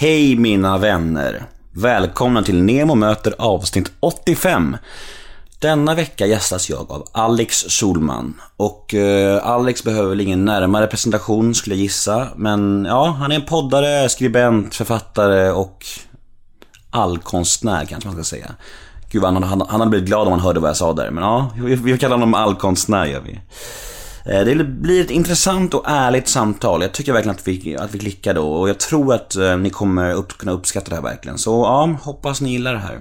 Hej mina vänner! Välkomna till Nemo möter avsnitt 85. Denna vecka gästas jag av Alex Solman. Och eh, Alex behöver väl ingen närmare presentation skulle jag gissa. Men ja, han är en poddare, skribent, författare och allkonstnär kanske man ska säga. Gud han, han, han hade blivit glad om han hörde vad jag sa där. Men ja, vi, vi kallar honom allkonstnär gör vi. Eh, det blir ett intressant och ärligt samtal. Jag tycker verkligen att vi, att vi klickar då och jag tror att eh, ni kommer upp, kunna uppskatta det här verkligen. Så ja, hoppas ni gillar det här.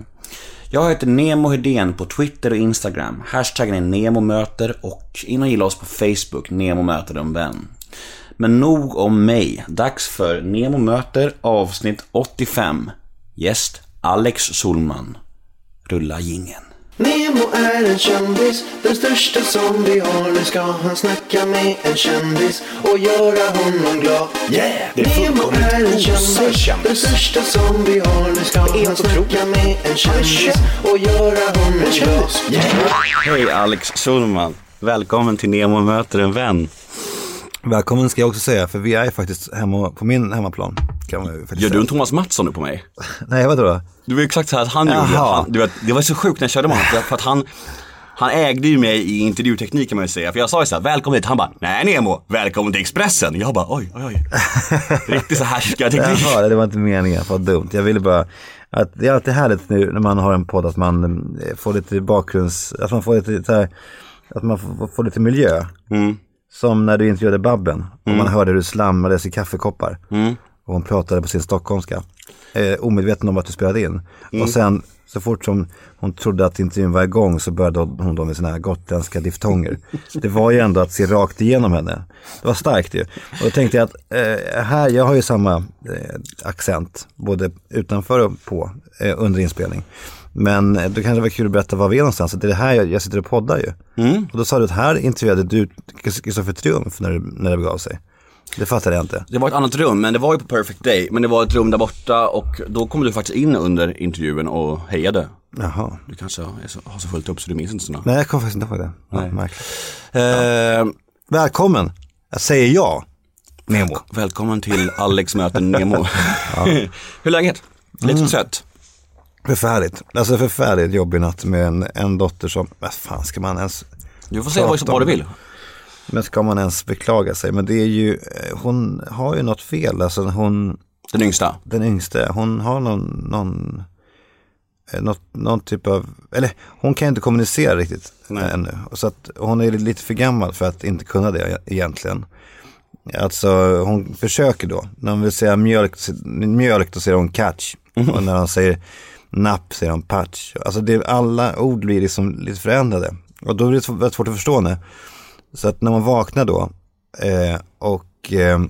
Jag heter Nemo Hedén på Twitter och Instagram. Hashtaggen är NEMOMÖTER och in och gilla oss på Facebook, Nemo möter en vän. Men nog om mig. Dags för Nemo möter avsnitt 85. Gäst Alex Solman. Rulla jingeln. Nemo är en kändis, den största som vi har. Nu ska han snacka med en kändis och göra honom glad. Yeah! Det är Nemo fullkomligt är en kändis, kändis. den största som vi har. Nu ska han snacka med en kändis och göra honom glad. Yeah! Hej Alex Solman. Välkommen till Nemo möter en vän. Välkommen ska jag också säga, för vi är faktiskt hemma på min hemmaplan. Kan man ju faktiskt Gör du en Thomas Mattsson nu på mig? Nej, vadå då? Det var exakt så här att han gjorde. Jaha. Han, du vet, det var så sjukt när jag körde med honom. För att han, han ägde ju mig i intervjuteknik kan man ju säga. För jag sa ju såhär, välkommen hit. Han bara, nej Nemo, välkommen till Expressen. Jag bara, oj, oj, oj. Riktigt så härskarteknik. Jaha, det var inte meningen, vad dumt. Jag ville bara, att det är alltid härligt nu när man har en podd att man eh, får lite bakgrunds, att man får lite här, att man får, får lite miljö. Mm. Som när du intervjuade Babben och man hörde hur du slammades i kaffekoppar. Mm. Och hon pratade på sin stockholmska. Eh, omedveten om att du spelade in. Mm. Och sen så fort som hon trodde att intervjun var igång så började hon då med sina gotländska diftonger. Det var ju ändå att se rakt igenom henne. Det var starkt ju. Och då tänkte jag att eh, här, jag har ju samma eh, accent både utanför och på eh, under inspelning. Men då kanske det var kul att berätta var vi är någonstans. Det är det här jag, jag sitter och poddar ju. Och då sa du att här intervjuade du Kristoffer Triumf när, när det begav sig. Det fattade jag inte. Det var ett annat rum, men det var ju på Perfect Day. Men det var ett rum där borta och då kom du faktiskt in under intervjun och hejade. Jaha. Du kanske är så, har så fullt upp så du minns inte sådana. Nej, jag kommer faktiskt inte ihåg det. Ja, Nej. märkligt. Eh, Välkommen, jag säger ja. Nemo. välkommen till Alex möter Nemo. Hur är läget? Lite trött? Förfärligt. Alltså förfärligt jobbig natt med en, en dotter som, vad fan ska man ens, Du får säga vad, du vill. men ska man ens beklaga sig? Men det är ju, hon har ju något fel. Alltså hon, Den yngsta. den yngste, hon har någon, någon, eh, något, någon typ av, eller hon kan inte kommunicera riktigt Nej. ännu. Så att hon är lite för gammal för att inte kunna det egentligen. Alltså hon försöker då. När hon vill säga mjölk, mjölk då säger hon catch. Och när hon säger napp säger de, patch. Alltså det, alla ord blir liksom lite förändrade. Och då blir det väldigt svårt att förstå henne. Så att när man vaknar då eh, och eh,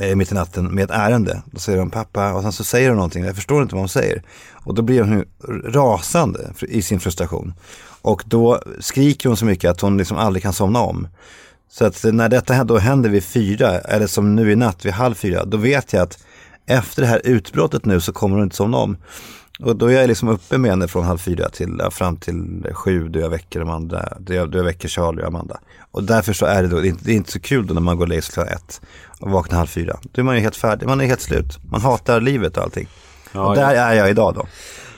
eh mitt i natten med ett ärende. Då säger hon pappa och sen så säger hon någonting. Jag förstår inte vad hon säger. Och då blir hon rasande i sin frustration. Och då skriker hon så mycket att hon liksom aldrig kan somna om. Så att när detta då händer vid fyra, eller som nu i natt vid halv fyra, då vet jag att efter det här utbrottet nu så kommer hon inte somna om. Och då är jag liksom uppe med henne från halv fyra till, ja, fram till sju då jag väcker de andra, då jag, då jag väcker Charlie och Amanda. Och därför så är det då, det är inte, det är inte så kul då när man går och lägger sig klockan ett och vaknar halv fyra. Då är man ju helt färdig, man är helt slut. Man hatar livet och allting. och där är jag idag då.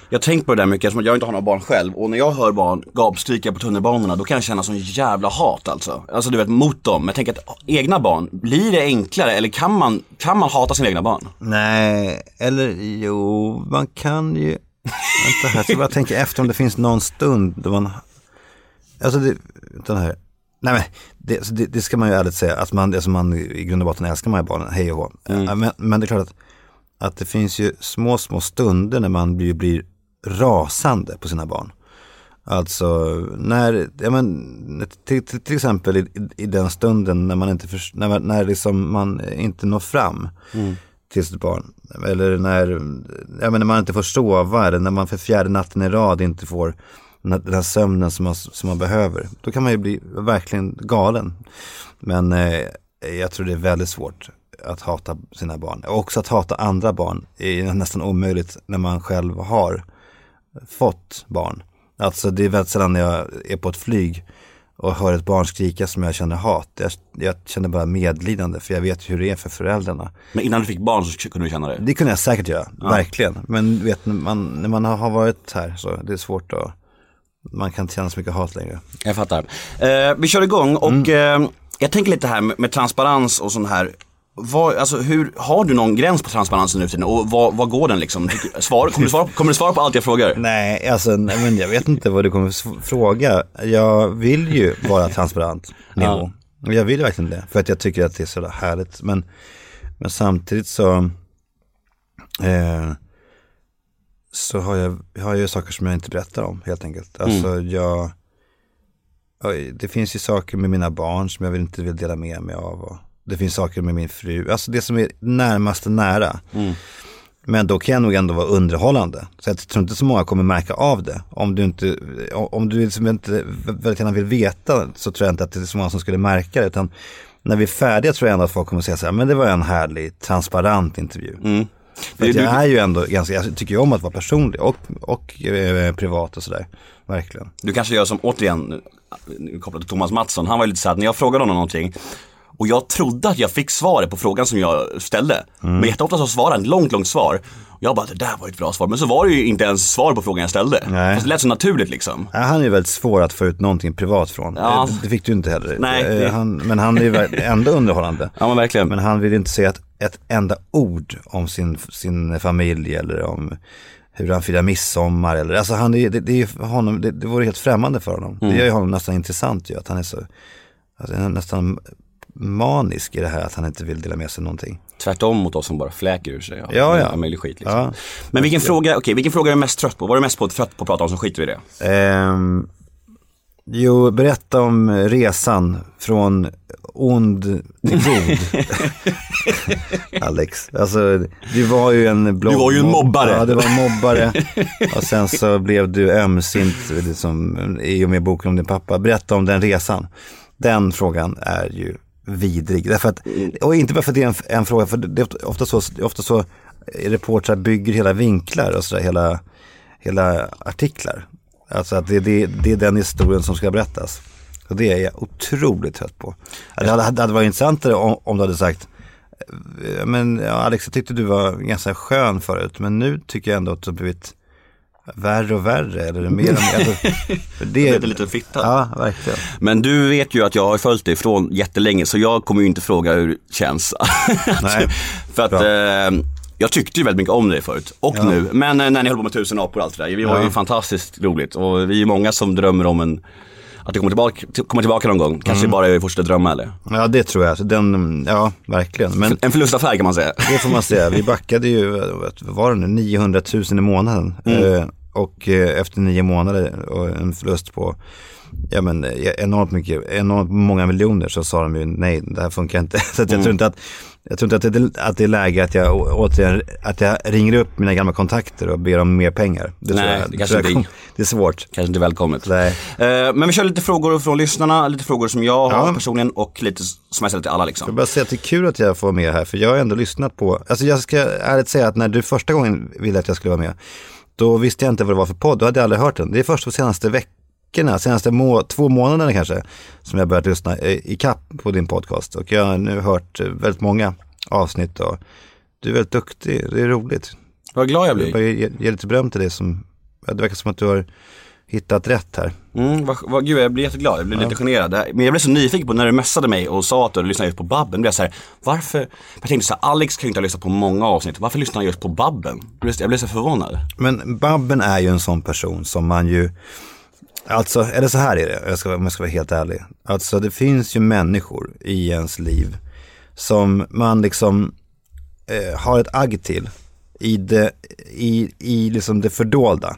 Jag har tänkt på det där mycket eftersom jag inte har några barn själv och när jag hör barn gapskrika på tunnelbanorna då kan jag känna sån jävla hat alltså. Alltså du vet mot dem. Men jag tänker att egna barn, blir det enklare eller kan man, kan man hata sina egna barn? Nej, eller jo, man kan ju... Vänta här, jag ska bara tänka efter om det finns någon stund då man... Alltså det, den här... Nej men, det, alltså det, det ska man ju ärligt säga, att man, alltså man i grund och botten älskar man ju barnen, hej och hå. Ja, Men, men det är klart att, att det finns ju små, små stunder när man blir, blir rasande på sina barn. Alltså när, ja men, till, till, till exempel i, i den stunden när man inte, förs- när, man- när liksom man inte når fram till sitt barn. Eller när, ja, men när man inte får sova eller när man för fjärde natten i rad inte får den här, den här sömnen som man, som man behöver. Då kan man ju bli verkligen galen. Men eh, jag tror det är väldigt svårt att hata sina barn. Och också att hata andra barn är nästan omöjligt när man själv har fått barn. Alltså det är väldigt sällan när jag är på ett flyg och hör ett barn skrika som jag känner hat. Jag, jag känner bara medlidande för jag vet hur det är för föräldrarna. Men innan du fick barn så kunde du känna det? Det kunde jag säkert göra, verkligen. Men vet, när man, när man har varit här så det är svårt att, man kan inte känna så mycket hat längre. Jag fattar. Eh, vi kör igång och eh, jag tänker lite här med, med transparens och sånt här. Vad, alltså, hur, har du någon gräns på transparensen nu för tiden och vad, vad går den liksom? Svar, kommer, du svara, kommer du svara på allt jag frågar? Nej, alltså nej, men jag vet inte vad du kommer fråga. Jag vill ju vara transparent, Nemo. Och Jag vill verkligen det, för att jag tycker att det är så härligt. Men, men samtidigt så, eh, så har jag, har jag ju saker som jag inte berättar om helt enkelt. Alltså jag, oj, det finns ju saker med mina barn som jag inte vill dela med mig av. Och det finns saker med min fru, alltså det som är närmaste nära. Men då kan jag nog ändå vara underhållande. Så jag tror inte så många kommer märka av det. Om du inte, om du liksom inte väldigt gärna vill veta så tror jag inte att det är så många som skulle märka det. Utan när vi är färdiga tror jag ändå att folk kommer säga så här, men det var en härlig, transparent intervju. För att Du- jag är ju ändå ganska, jag tycker ju om att vara personlig och, och eh, privat och sådär. Verkligen. Du kanske gör som, återigen, kopplat till Thomas Mattsson, han var ju lite så att när jag frågade honom någonting och jag trodde att jag fick svaret på frågan som jag ställde. Men jätteofta så svarade han ett långt, långt svar. Och jag bara, det där var ett bra svar. Men så var det ju inte ens svar på frågan jag ställde. Nej. Fast det lät så naturligt liksom. Ja, han är ju väldigt svår att få ut någonting privat från. Ja. Det fick du inte heller. Nej, Eh, det- Han, men han är ju ändå underhållande. Ja men verkligen. Men han vill inte säga ett, ett enda ord om sin, sin familj eller om hur han firar midsommar. Eller, alltså han det, det, för honom, det, det vore helt främmande för honom. Mm. Det gör ju honom nästan intressant ju, att han är så, alltså, nästan manisk i det här att han inte vill dela med sig någonting. Tvärtom mot oss som bara fläker ur sig. Ja, ja. All möjlig skit liksom. Ja. Men vilken fråga, okej, vilken fråga är du mest trött på? Vad är du mest på, trött på att prata om så skiter vi i det. Ehm, jo, berätta om resan från ond till god. Alex, alltså du var ju en blogg... Du var ju en mobbare. Ja, du var en mobbare. och sen så blev du ömsint liksom, i och med boken om din pappa. Berätta om den resan. Den frågan är ju vidrig. Därför att, och inte bara för att det är en, en fråga, för det är ofta så, ofta så reportrar bygger hela vinklar och sådär, hela, hela artiklar. Alltså att det, det, det är den historien som ska berättas. Och det är jag otroligt trött på. Det hade, hade varit intressantare om, om du hade sagt, eh, men ja, Alex jag tyckte du var ganska skön förut, men nu tycker jag ändå att du har blivit värre och värre. Eller mer och mer. För det, är lite fitta. Ja, verkligen. Men du vet ju att jag har följt dig från jättelänge så jag kommer ju inte fråga hur det känns. Nej, För att eh, jag tyckte ju väldigt mycket om dig förut och nu. Men eh, när ni höll på med tusen apor och allt det där. Vi var Ja. ju fantastiskt roligt och vi är många som drömmer om en att det kommer tillbaka, till- kommer tillbaka någon gång. Kanske Mm. bara är fortsätta drömma eller? Ja, det tror jag. Så Den, ja, verkligen. Men En förlustaffär kan man säga. Det får man säga. Vi backade ju, vad var det nu, 900 000 i månaden. Eh, och eh, efter nio månader och en förlust på ja, men, eh, enormt mycket, enormt många miljoner så sa de ju nej, det här funkar inte. Så jag tror inte att jag tror inte att det, att det är läge att jag återigen, att jag ringer upp mina gamla kontakter och ber om mer pengar. Det tror Nej, jag, det kanske tror jag inte- det är svårt. Kanske inte välkommet. Nej. Eh, Men vi kör lite frågor från lyssnarna, lite frågor som jag har Ja. personligen och lite som jag ställer till alla Jag liksom. vill bara säga att det är kul att jag får med här, för jag har ändå lyssnat på, alltså jag ska ärligt säga att när du första gången ville att jag skulle vara med, då visste jag inte vad det var för podd, då hade jag aldrig hört den. Det är först de senaste veckorna, senaste må, två månaderna kanske, som jag börjat lyssna eh, i kapp på din podcast. Och jag har nu hört eh, väldigt många avsnitt och du är väldigt duktig, det är roligt. Vad glad jag Jag blir. bara ge, ge lite beröm till dig som, ja, det verkar som att du har hittat rätt här. Mm, vad, vad, gud, jag blir jätteglad, jag blir lite generad. Men jag blev så nyfiken på när du messade mig och sa att du hade lyssnat just på Babben. Blev jag så här, varför? Jag tänkte så här, Alex kan ju inte ha lyssnat på många avsnitt. Varför lyssnar han just på Babben? Jag jag blev så förvånad. Men Babben är ju en sån person som man ju, alltså, eller så här är det, jag ska, om jag ska vara helt ärlig. Alltså det finns ju människor i ens liv som man liksom eh, har ett agg till i det, i, i liksom det fördolda.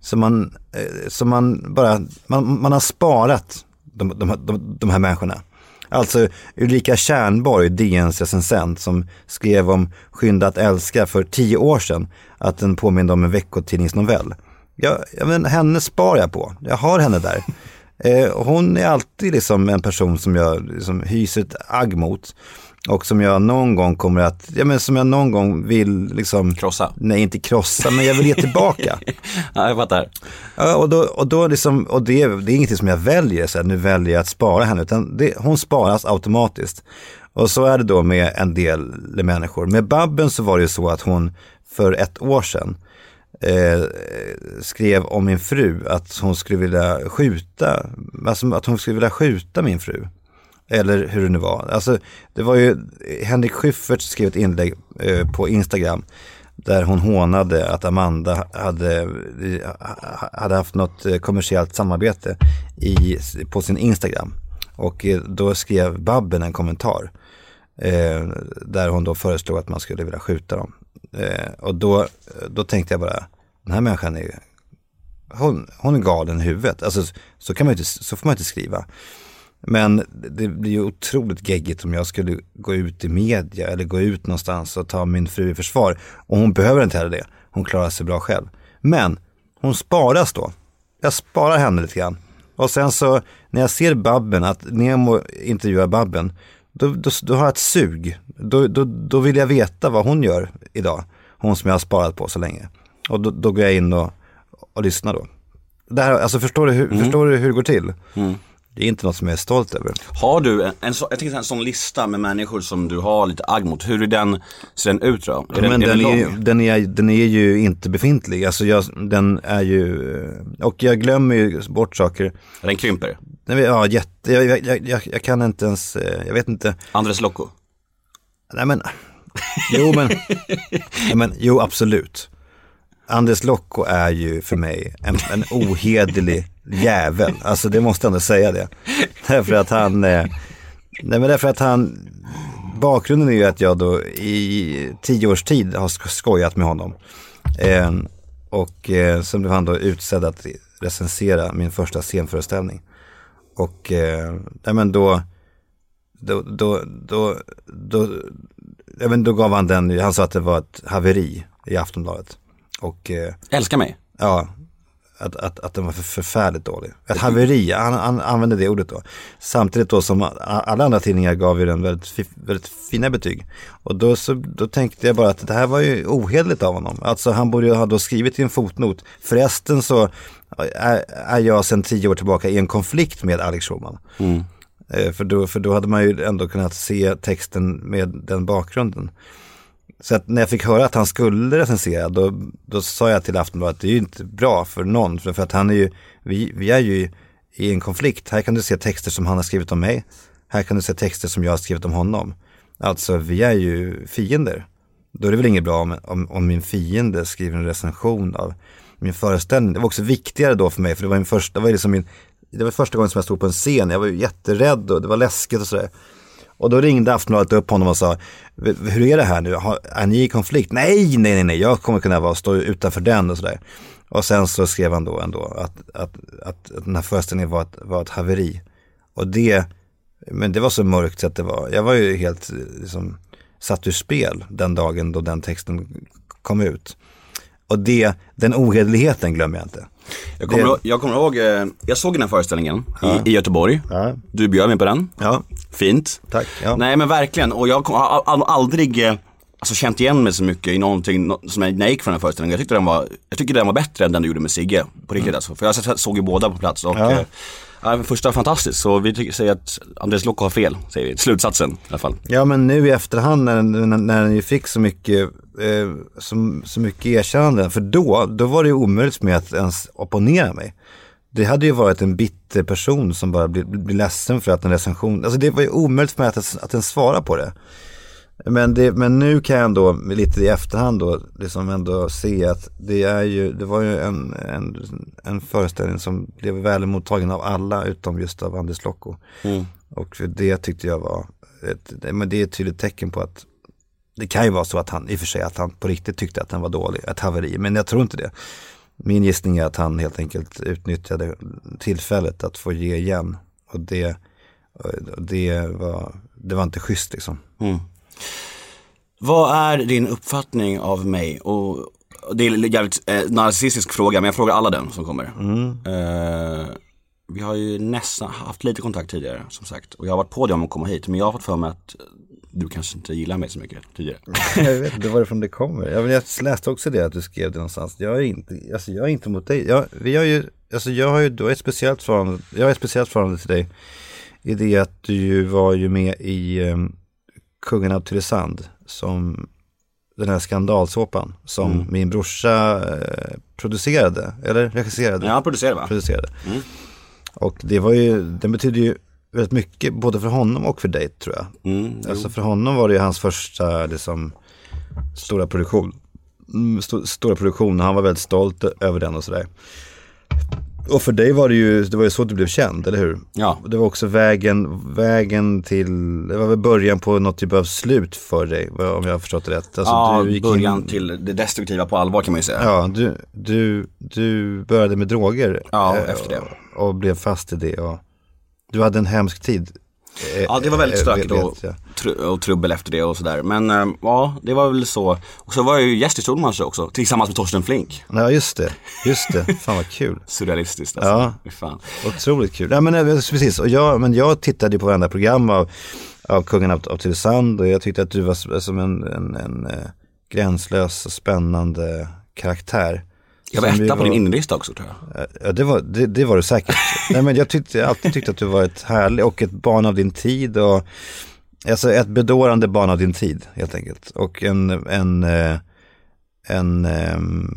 Som man, eh, som man bara, man, man har sparat de, de, de, de här människorna. Alltså Ulrika Kärnborg, DNs recensent, som skrev om Skynda att älska för tio år sedan, att den påminner om en veckotidningsnovell. Jag, jag men, henne spar jag på, jag har henne där. Eh, hon är alltid liksom en person som jag liksom hyser ett agg mot. Och som jag någon gång kommer att, ja men som jag någon gång vill liksom Krossa. Nej, inte krossa, men jag vill ge tillbaka. Ja, jag fattar. Ja, och då, och då liksom, och det, det är ingenting som jag väljer, så här, nu väljer jag att spara henne, utan det, hon sparas automatiskt. Och så är det då med en del människor. Med Babben så var det ju så att hon för ett år sedan eh, skrev om min fru att hon skulle vilja skjuta, alltså att hon skulle vilja skjuta min fru. Eller hur det nu var. Alltså, det var ju, Henrik Schyffert skrev ett inlägg eh, på Instagram där hon hånade att Amanda hade, hade haft något eh, kommersiellt samarbete i, på sin Instagram. Och eh, då skrev Babben en kommentar eh, där hon då föreslog att man skulle vilja skjuta dem. Eh, och då, då tänkte jag bara, den här människan är hon, hon är galen i huvudet. Alltså, så, kan man inte, så får man inte skriva. Men det blir ju otroligt geggigt om jag skulle gå ut i media eller gå ut någonstans och ta min fru i försvar. Och hon behöver inte heller det. Hon klarar sig bra själv. Men hon sparas då. Jag sparar henne lite grann. Och sen så när jag ser Babben, att Nemo intervjuar Babben, då, då, då har jag ett sug. Då, då, då vill jag veta vad hon gör idag. Hon som jag har sparat på så länge. Och då, då går jag in och, och lyssnar då. Det här, alltså förstår du, hur, förstår du hur det går till? Det är inte något som jag är stolt över. Har du en, en, så, jag tänker en sån lista med människor som du har lite agg mot. Hur är den, ser den ut då? Är Men den, den, är den är, den, är, den är ju inte befintlig. Alltså jag, den är ju, och jag glömmer ju bort saker. Den krymper. Ja, jätte, jag, jag, jag, jag, kan inte ens, eh, jag vet inte. Andres Loco. Nej men, jo men, men jo absolut. Anders Locko är ju för mig en, en ohederlig jävel. Alltså det måste jag ändå säga det. Därför att han, eh, nej men därför att han, bakgrunden är ju att jag då i tio års tid har sk- skojat med honom. Eh, och eh, så blev han då utsedd att recensera min första scenföreställning. Och eh, nej men då, då, då, då, då, ja, men då gav han den, han sa att det var ett haveri i Aftonbladet. Och eh, Älskar mig. ja, att, att, att den var för, förfärligt dålig. Ett haveri, han, han använde det ordet då. Samtidigt då som alla andra tidningar gav ju den väldigt, väldigt fina betyg. Och då, så, då tänkte jag bara att det här var ju ohederligt av honom. Alltså han borde ju ha då skrivit i en fotnot. Förresten så är, är jag sedan tio år tillbaka i en konflikt med Alex Schulman. Eh, För då, för då hade man ju ändå kunnat se texten med den bakgrunden. Så att när jag fick höra att han skulle recensera, då, då sa jag till Aftonbladet att det är ju inte bra för någon. För, för att han är ju, vi, vi är ju i en konflikt. Här kan du se texter som han har skrivit om mig. Här kan du se texter som jag har skrivit om honom. Alltså vi är ju fiender. Då är det väl inget bra om, om, om min fiende skriver en recension av min föreställning. Det var också viktigare då för mig, för det var, min första, det var, liksom min, det var första gången som jag stod på en scen. Jag var ju jätterädd och det var läskigt och sådär. Och då ringde Aftonbladet upp honom och sa, hur är det här nu? Har, är ni i konflikt? Nej, nej, nej, nej, jag kommer kunna vara, stå utanför den och sådär. Och sen så skrev han då ändå att, att, att, att den här föreställningen var ett, var ett haveri. Och det, men det var så mörkt så att det var, jag var ju helt eh, liksom, satt ur spel den dagen då den texten kom ut. Och det, den ohederligheten glömmer jag inte. Jag kommer, Det- ihåg, jag kommer ihåg, eh, jag såg den här föreställningen i, i Göteborg. Ja. Du bjöd mig på den. Ja, Fint. tack. Ja. Nej men verkligen, och jag har aldrig eh, alltså, känt igen mig så mycket i någonting nå- som jag, när jag gick från den här föreställningen. Jag tyckte den var, jag tycker den var bättre än den du gjorde med Sigge. På riktigt alltså. För jag så- såg ju båda på plats och Ja ja. Första var fantastisk, så vi tycker, säger att Andres Lokko har fel, säger vi. Slutsatsen i alla fall. Ja men nu i efterhand när, när, när den ju fick så mycket, eh, så, så mycket erkännande, för då, då var det ju omöjligt för mig att ens opponera mig. Det hade ju varit en bitter person som bara blir, blir ledsen för att en recension, alltså det var ju omöjligt för mig att, att ens svara på det. Men, det, men nu kan jag ändå lite i efterhand då liksom ändå se att det är ju, det var ju en, en, en föreställning som blev väl mottagen av alla utom just av Anders Locko. Och för det tyckte jag var, ett, men det är ett tydligt tecken på att det kan ju vara så att han, i och för sig att han på riktigt tyckte att den var dålig, ett haveri, men jag tror inte det. Min gissning är att han helt enkelt utnyttjade tillfället att få ge igen. Och det, och det, var, det var inte schysst liksom. Vad är din uppfattning av mig? Och det är en jävligt eh, narcissistisk fråga, men jag frågar alla den som kommer. Eh, vi har ju nästan haft lite kontakt tidigare, som sagt. Och jag har varit på dig om att komma hit, men jag har fått för mig att du kanske inte gillar mig så mycket tidigare. jag vet inte varifrån det kommer. Jag, jag läste också det att du skrev det någonstans. Jag är inte, alltså jag är inte mot dig. Jag, vi har ju, alltså jag har ju, du har ett speciellt förhållande, jag har ett speciellt förhållande till dig. I det att du var ju med i um, Kungen av Tylösand som den här skandalsåpan som Mm. min brorsa eh, producerade, eller regisserade. Ja, han producerar va? producerade. Mm. Och det var ju, den betyder ju väldigt mycket både för honom och för dig tror jag. Mm. Alltså för honom var det ju hans första liksom, stora produktion. Mm, sto, stora produktion han var väldigt stolt över den och sådär. Och för dig var det ju, det var ju så du blev känd, eller hur? Ja. Det var också vägen, vägen till, det var väl början på något typ av slut för dig, om jag har förstått det rätt. Alltså, ja, början in- till det destruktiva på allvar kan man ju säga. Ja, du, du, du började med droger. Ja, eh, efter det. Och, och blev fast i det. Och du hade en hemsk tid. Eh, Ja, det var väldigt eh, stökigt och, och trubbel efter det och sådär. Men eh, ja, det var väl så. Och så var jag ju gäst i Solmans show också, tillsammans med Torsten Flink. Ja, just det. Just det. Fan vad kul. Surrealistiskt alltså. Ja. Fan. Otroligt kul. Ja, men, precis. Och jag, men jag tittade på varenda program av, av Kungen av, av Tylösand och jag tyckte att du var som en, en, en gränslös och spännande karaktär. Jag var etta på din inlista också tror jag. Ja, det var, det, det var du säkert. Nej, men jag tyckte, jag alltid tyckt att du var ett härligt och ett barn av din tid. Och, alltså ett bedårande barn av din tid helt enkelt. Och en, en, eh, en ehm,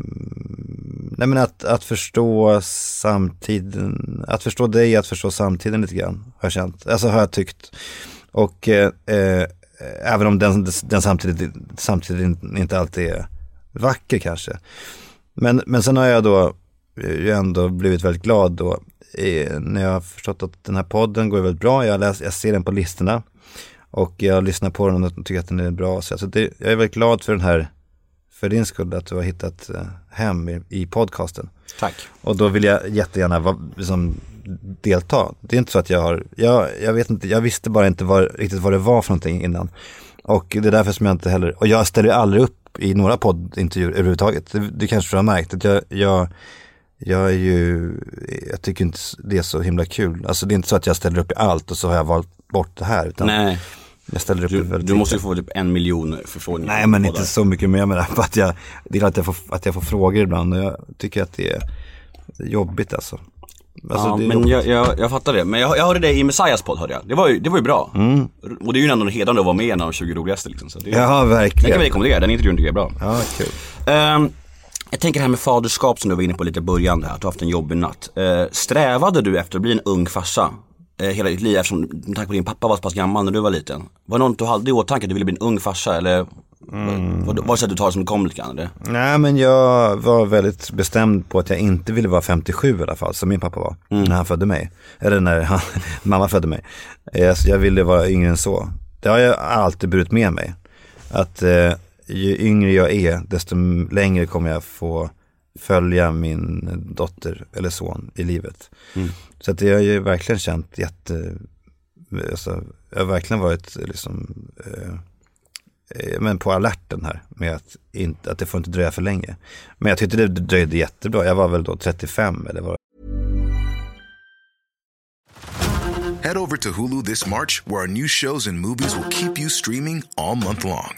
nej men att, att förstå samtiden, att förstå dig, att förstå samtiden lite grann har jag känt. Alltså har jag tyckt. Och eh, eh, även om den, den samtidigt, samtidigt inte alltid är vacker kanske. Men, men sen har jag då eh, ju ändå blivit väldigt glad då eh, när jag har förstått att den här podden går väldigt bra. Jag, läs, jag ser den på listorna och jag lyssnar på den och tycker att den är bra. Så alltså det, jag är väldigt glad för den här, för din skull, att du har hittat eh, hem i, i podcasten. Tack. Och då vill jag jättegärna va, liksom, delta. Det är inte så att jag har, jag, jag vet inte, jag visste bara inte vad, riktigt vad det var för någonting innan. Och det är därför som jag inte heller, och jag ställer ju aldrig upp i några poddintervjuer överhuvudtaget. Det, det kanske du har märkt, att jag, jag, jag är ju, jag tycker inte det är så himla kul. Alltså det är inte så att jag ställer upp i allt och så har jag valt bort det här. Utan Nej, jag ställer upp du, väldigt du måste ju få typ en miljon förfrågningar. Nej men inte så mycket mer. Jag menar att jag, det är att jag, får, att jag får frågor ibland och jag tycker att det är jobbigt alltså. Alltså ja, men jag, jag, jag fattar det. Men jag, jag hörde det i Messiahs podd hörde jag. Det var ju, det var ju bra. Och det är ju ändå hedrande att vara med i en av de 20 roligaste liksom. Så det, Ja Den kan verkligen. vi rekommendera, den intervjun tycker jag är bra. Ja kul. Ehm, jag tänker det här med faderskap som du var inne på lite i början där, att du har haft en jobbig natt. Eh, strävade du efter att bli en ung farsa eh, hela ditt liv eftersom med tanke på din pappa var så pass gammal när du var liten? Var det något du hade i åtanke att du ville bli en ung farsa eller var, var det så att du tar det som det kom lite grann? Eller? Nej men jag var väldigt bestämd på att jag inte ville vara 57 i alla fall, som min pappa var. När han födde mig. Eller när han, mamma födde mig. Eh, Så jag ville vara yngre än så. Det har jag alltid burit med mig. Att eh, ju yngre jag är, desto längre kommer jag få följa min dotter eller son i livet. Så att det har jag ju verkligen känt jätte, alltså, jag har verkligen varit liksom eh, eh, men på alerten här med att, inte, att det får inte dröja för länge. Men jag tyckte det dröjde jättebra. Jag var väl då 35 eller vad Head over to Hulu this March, where our new shows and movies will keep you streaming all month long.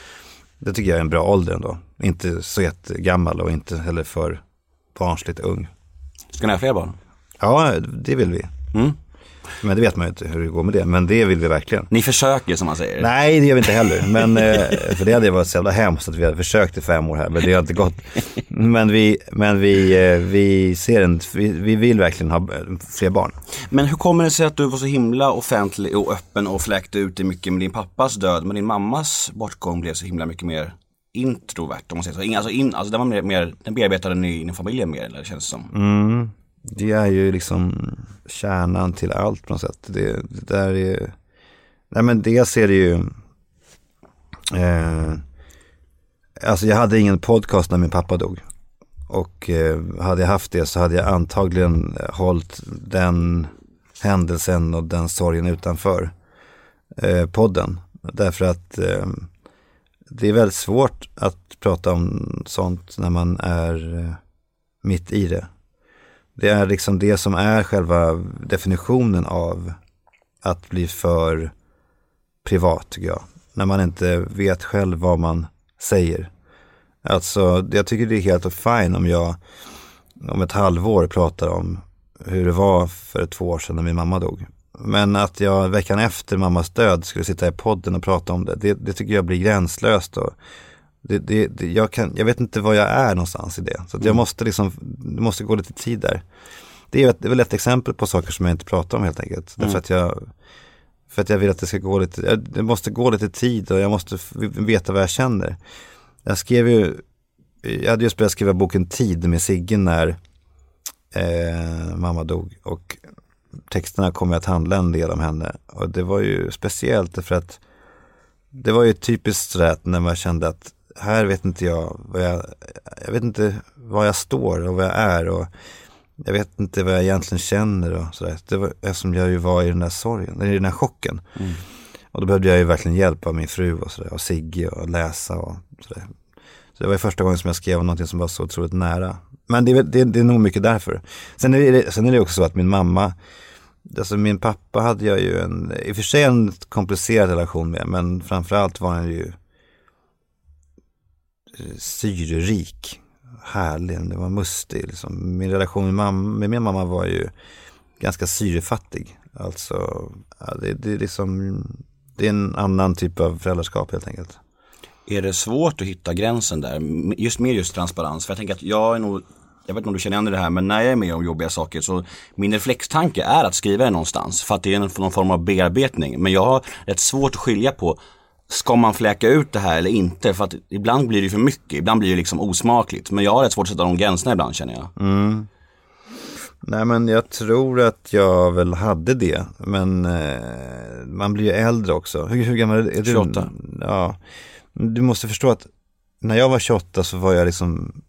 Det tycker jag är en bra ålder ändå. Inte så jättegammal och inte heller för barnsligt ung. Ska ni ha fler barn? Ja, det vill vi. Mm. Men det vet man ju inte hur det går med det. Men det vill vi verkligen. Ni försöker som man säger. Nej, det gör vi inte heller. Men, eh, för det hade varit så jävla hemskt att vi hade försökt i fem år här. Men det har inte gått. Men vi, men vi, eh, vi ser en, vi, vi vill verkligen ha eh, fler barn. Men hur kommer det sig att du var så himla offentlig och öppen och fläkte ut det mycket med din pappas död, men din mammas bortgång blev så himla mycket mer introvert om man säger så. Alltså, in, alltså den var mer, mer den bearbetade ni inom familjen mer eller känns det som. Det är ju liksom kärnan till allt på något sätt. Det, det där är, nej men dels är det ju, eh, alltså jag hade ingen podcast när min pappa dog. Och eh, hade jag haft det så hade jag antagligen hållit den händelsen och den sorgen utanför eh, podden. Därför att eh, det är väldigt svårt att prata om sånt när man är eh, mitt i det. Det är liksom det som är själva definitionen av att bli för privat tycker jag. När man inte vet själv vad man säger. Alltså jag tycker det är helt fine om jag om ett halvår pratar om hur det var för två år sedan när min mamma dog. Men att jag veckan efter mammas död skulle sitta i podden och prata om det, det, det tycker jag blir gränslöst. Och det, det, det, jag, kan, jag vet inte var jag är någonstans i det. Så jag måste liksom, det måste gå lite tid där. Det är, ett, det är väl ett exempel på saker som jag inte pratar om helt enkelt. Därför att jag, för att jag vill att det ska gå lite, det måste gå lite tid och jag måste veta vad jag känner. Jag skrev ju, jag hade just börjat skriva boken Tid med Sigge när eh, mamma dog. Och texterna kom ju att handla en del om henne. Och det var ju speciellt därför att det var ju typiskt sådär att när man kände att här vet inte jag vad jag, jag vet inte var jag står och vad jag är och jag vet inte vad jag egentligen känner och sådär. Det var eftersom jag ju var i den där sorgen, i den där chocken. Och då behövde jag ju verkligen hjälp av min fru och sådär, och Sigge och läsa och sådär. Så det var ju första gången som jag skrev någonting som var så otroligt nära. Men det det, det är nog mycket därför. Sen är, det, sen är det också så att min mamma, alltså min pappa hade jag ju en, i och för sig en komplicerad relation med, men framförallt var han ju Eh, syrerik, härlig, det var mustig. Liksom. Min relation med, mamma, med min mamma var ju ganska syrefattig. Alltså, ja, det, det är liksom, det är en annan typ av föräldraskap helt enkelt. Är det svårt att hitta gränsen där, just med just transparens? För jag tänker att jag är nog, jag vet inte om du känner igen det här, men när jag är med om jobbiga saker så min reflextanke är att skriva det någonstans för att det är någon form av bearbetning. Men jag har rätt svårt att skilja på, ska man fläka ut det här eller inte? För att ibland blir det för mycket, ibland blir det liksom osmakligt. Men jag har rätt svårt att sätta de gränserna ibland känner jag. Nej men jag tror att jag väl hade det. Men eh, man blir ju äldre också. Hur, hur gammal är du? 28. Ja. Du måste förstå att när jag var 28 så var jag liksom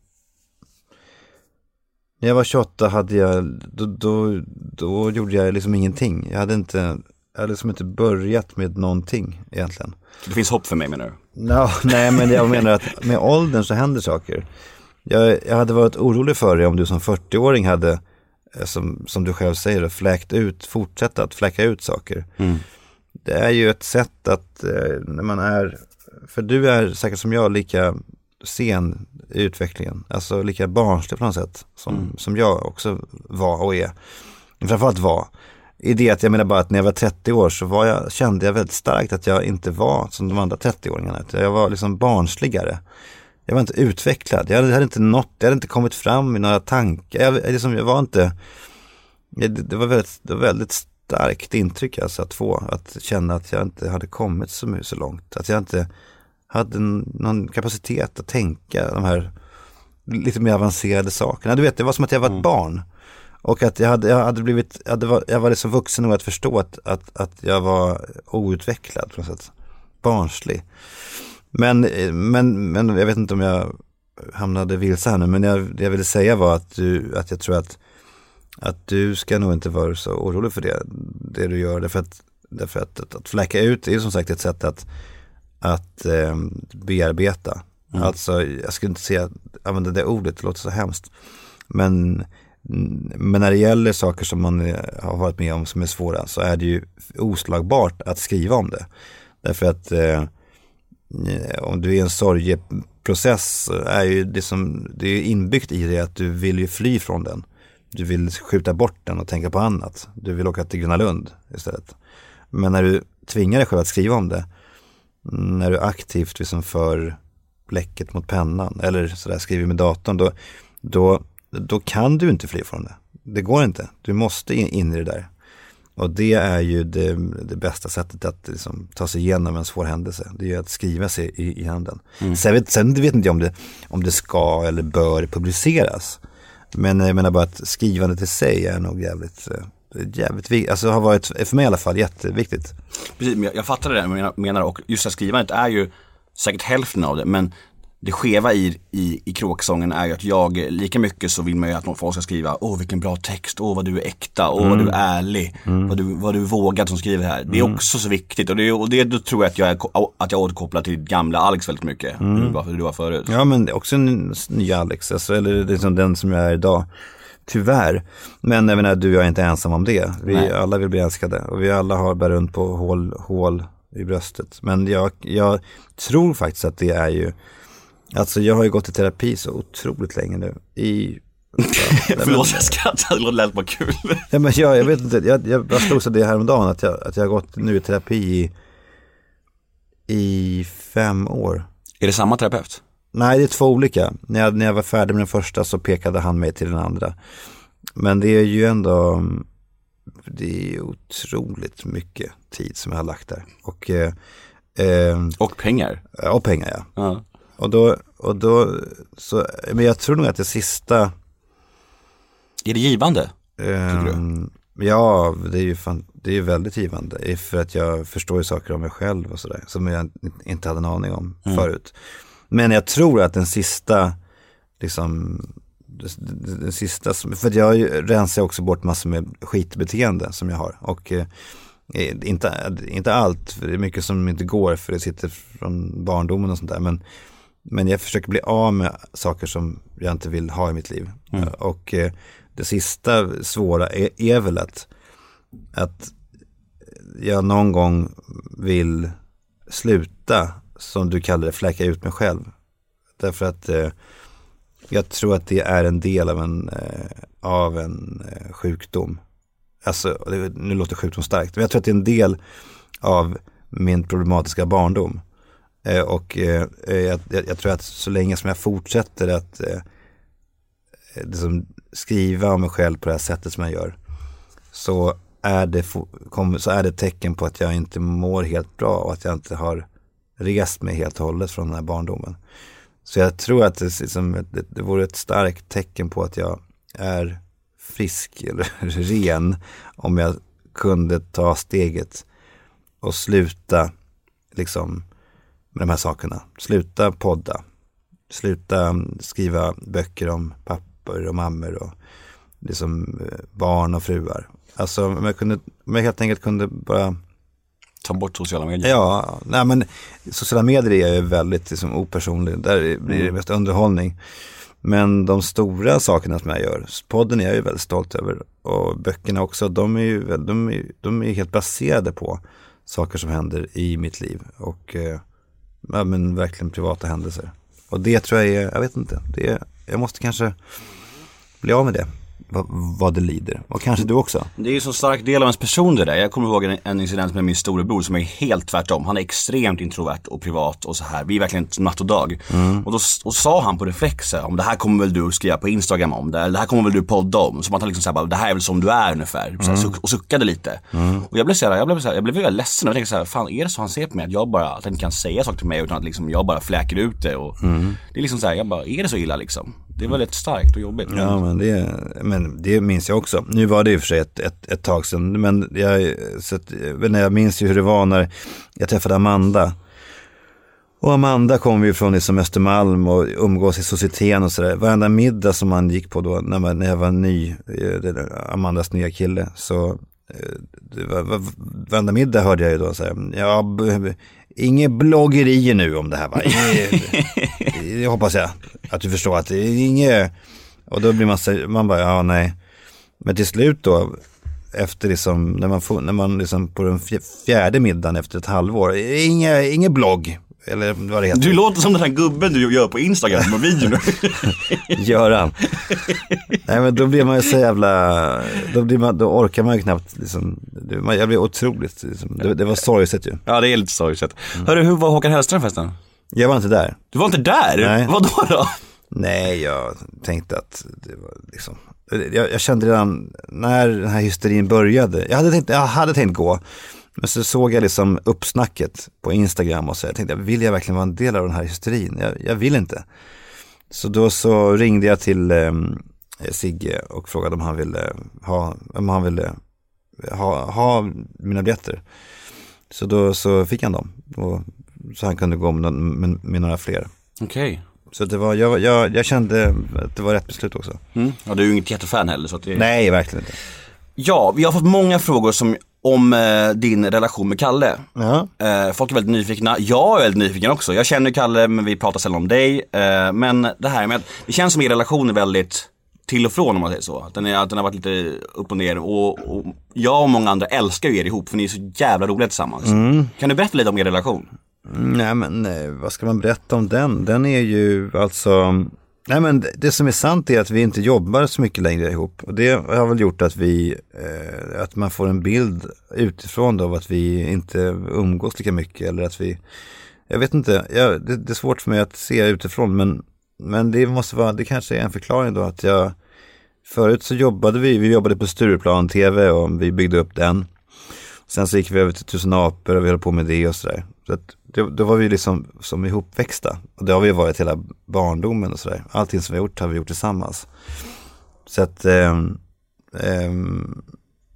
När jag var 28 hade jag, då, då, då gjorde jag liksom ingenting. Jag hade inte, jag hade liksom inte börjat med någonting egentligen. Det finns hopp för mig menar du? No, nej, men jag menar att med åldern så händer saker. Jag, jag hade varit orolig för dig om du som 40-åring hade, eh, som, som du själv säger, fläkt ut, fortsätta att fläcka ut saker. Det är ju ett sätt att, eh, när man är, för du är säkert som jag lika sen i utvecklingen, alltså lika barnslig på något sätt, som, som jag också var och är. Framförallt var i det att jag menar bara att när jag var 30 år så var jag, kände jag väldigt starkt att jag inte var som de andra 30-åringarna. utan Jag var liksom barnsligare. Jag var inte utvecklad. Jag hade, jag hade inte nått, jag hade inte kommit fram i några tankar. Jag, liksom, jag var inte, det, det var väldigt, det var väldigt starkt intryck alltså att få. Att känna att jag inte hade kommit så, så långt. Att jag inte hade någon kapacitet att tänka de här lite mer avancerade sakerna. Du vet, det var som att jag var ett barn. Och att jag hade, jag hade blivit, jag, hade, var- jag var liksom vuxen nog att förstå att, att, att jag var outvecklad på något sätt. Barnslig. Men, men, men jag vet inte om jag hamnade vilse här nu, men jag, det jag ville säga var att, du, att jag tror att, att du ska nog inte vara så orolig för det. det du gör. Därför att, därför att, att, att fläcka ut är som sagt ett sätt att, att eh, bearbeta. Alltså, jag skulle inte säga, använda det ordet, det låter så hemskt. Men, Mm, men när det gäller saker som man eh, har varit med om som är svåra så är det ju oslagbart att skriva om det. Därför att eh, eh om du är i en sorgeprocess är ju det som, det är inbyggt i det att du vill ju fly från den. Du vill skjuta bort den och tänka på annat. Du vill åka till Gröna Lund istället. Men när du tvingar dig själv att skriva om det, mm, när du aktivt liksom för bläcket mot pennan eller sådär skriver med datorn, då, då, då kan du inte fly från det. Det går inte. Du måste in, i det där. Och det är ju det, det bästa sättet att liksom, ta sig igenom en svår händelse. Det är ju att skriva sig i, i handen. Sen, vet, sen vet inte jag om det, om det ska eller bör publiceras. Men jag menar bara att skrivandet i sig är nog jävligt, eh, jävligt viktigt. Alltså har varit, för mig i alla fall, jätteviktigt. Precis, jag, jag fattar det där menar och just det här skrivandet är ju säkert hälften av det men det skeva i, i, i kråksången är ju att jag, lika mycket så vill man ju att någon- folk ska skriva, åh vilken bra text, åh vad du är äkta, åh vad du är ärlig, vad, du, vad du är vågad som skriver här. Det är också så viktigt och det, och det då tror jag att jag, är, att jag återkopplar till gamla Alex väldigt mycket, var, hur du var förut. Ja men också en ny Alex, alltså, eller liksom den som jag är idag. Tyvärr. Men jag menar, du och jag är inte ensam om det. Vi Nej. alla vill bli älskade och vi alla har bär runt på hål, hål i bröstet. Men jag, jag tror faktiskt att det är ju, alltså jag har ju gått i terapi så otroligt länge nu. I, Förlåt jag skrattar, det lät bara kul. ja, men jag, jag vet inte, jag, jag slogs av det häromdagen att jag, att jag har gått nu i terapi i, i fem år. är det samma terapeut? Nej, det är två olika. När jag, när jag var färdig med den första så pekade han mig till den andra. Men det är ju ändå, det är otroligt mycket tid som jag har lagt där. Och, eh, eh, Och pengar. och pengar ja. Ja. Och då, och då, så, men jag tror nog att det sista, Är det givande? eh, ja, det är ju fan, det är ju väldigt givande. För att jag förstår ju saker om mig själv och sådär, som jag inte hade en aning om förut. Men jag tror att den sista, liksom, den sista, för jag rensar också bort massor med skitbeteende som jag har. Och eh, inte, inte allt, för det är mycket som inte går för det sitter från barndomen och sånt där. Men, men jag försöker bli av med saker som jag inte vill ha i mitt liv. Och eh, det sista svåra är, är väl att, att jag någon gång vill sluta, som du kallar det, fläcka ut mig själv. Därför att eh, jag tror att det är en del av en, eh, av en eh, sjukdom. Alltså, nu låter sjukdom starkt, men jag tror att det är en del av min problematiska barndom. Eh, och eh, eh, jag, jag, jag tror att så länge som jag fortsätter att liksom skriva om mig själv på det här sättet som jag gör, så är det, så är det ett tecken på att jag inte mår helt bra och att jag inte har rest mig helt och hållet från den här barndomen. Så jag tror att det, liksom, det, det vore ett starkt tecken på att jag är frisk eller ren om jag kunde ta steget och sluta liksom med de här sakerna. Sluta podda, sluta mm, skriva böcker om pappor och mammor och liksom eh, barn och fruar. Alltså om jag, kunde, om jag helt enkelt kunde bara Ta bort sociala medier. Ja, nej men sociala medier är ju väldigt liksom, opersonlig. Där blir det mest underhållning. Men de stora sakerna som jag gör, podden är jag ju väldigt stolt över. Och böckerna också, de är ju de är, de är helt baserade på saker som händer i mitt liv. Och eh, ja, men verkligen privata händelser. Och det tror jag är, jag vet inte, det är, jag måste kanske bli av med det. Vad, det lider. Och kanske du också. Det är ju så stark del av ens person det där. Jag kommer ihåg en, en incident med min storebror som är helt tvärtom. Han är extremt introvert och privat och så här. Vi är verkligen natt och dag. Och då och sa han på reflex här, om det här kommer väl du skriva på Instagram om det, eller det här kommer väl du podda om. Som att han liksom såhär, det här är väl som du är ungefär. Så här, suck, och suckade lite. Och jag blev så här, jag blev så här, jag blev väldigt ledsen och tänkte så här, fan är det så han ser på mig? Att jag bara, att han inte kan säga saker till mig utan att liksom jag bara fläker ut det. Och Det är liksom så här, jag bara, är det så illa liksom? Det är väldigt starkt och jobbigt. Ja, men det, men det minns jag också. Nu var det och för sig ett, ett, ett tag sedan, men jag, så att, men jag minns ju hur det var när jag träffade Amanda. Och Amanda kom ju från liksom Östermalm och umgås i societeten och sådär. Varenda middag som man gick på då, när, man, när jag var ny, eh, Amandas nya kille, så eh, var, var, varenda middag hörde jag ju då säga, ja, inget bloggerier nu om det här va? Det hoppas jag att du förstår att det är inget, och då blir man, så- man bara, ja nej. Men till slut då, efter liksom, när man, får, när man liksom på den fj- fjärde middagen efter ett halvår, inget, inget blogg, eller vad det heter. Du låter som den här gubben du gör på Instagram med videon. Göran. Nej men då blir man ju så jävla, då, blir man, då orkar man ju knappt liksom, jag blir otroligt, liksom, det, det var sorgset ju. ja, det är lite sorgset. Hörru, hur var Håkan Hellström förresten? Jag var inte där. Du var inte där? Nej. Vadå då? Nej, jag tänkte att det var liksom, jag, jag kände redan när den här hysterin började, jag hade tänkt, jag hade tänkt gå, men så såg jag liksom uppsnacket på Instagram och så jag tänkte, vill jag verkligen vara en del av den här hysterin? Jag, jag vill inte. Så då så ringde jag till eh, Sigge och frågade om han ville ha, om han ville ha, ha mina biljetter. Så då så fick han dem. Och, så han kunde gå med, med, med några fler. Okej. Så det var, jag, jag, jag kände att det var rätt beslut också. Mm. Ja, du är ju inget jättefan heller så att det... Nej, verkligen inte. Ja, vi har fått många frågor som, om eh, din relation med Kalle. Ja. Eh, folk är väldigt nyfikna, jag är väldigt nyfiken också. Jag känner Kalle men vi pratar sällan om dig. Eh, men det här med att, det känns som er relation är väldigt till och från om man säger så. Att den, är, att den har varit lite upp och ner och, och jag och många andra älskar ju er ihop för ni är så jävla roliga tillsammans. Kan du berätta lite om er relation? Nej men eh, vad ska man berätta om den? Den är ju alltså, nej men det- det som är sant är att vi inte jobbar så mycket längre ihop. Och det har väl gjort att vi, eh, att man får en bild utifrån då av att vi inte umgås lika mycket eller att vi, jag vet inte, jag, det, det är svårt för mig att se utifrån men, men det måste vara, det kanske är en förklaring då att jag, förut så jobbade vi, vi jobbade på Stureplan TV och vi byggde upp den. Sen så gick vi över till Tusen apor och vi höll på med det och sådär. Så att det, då var vi liksom som ihopväxta. Och det har vi varit hela barndomen och sådär. Allting som vi har gjort har vi gjort tillsammans. Så att, eh, eh,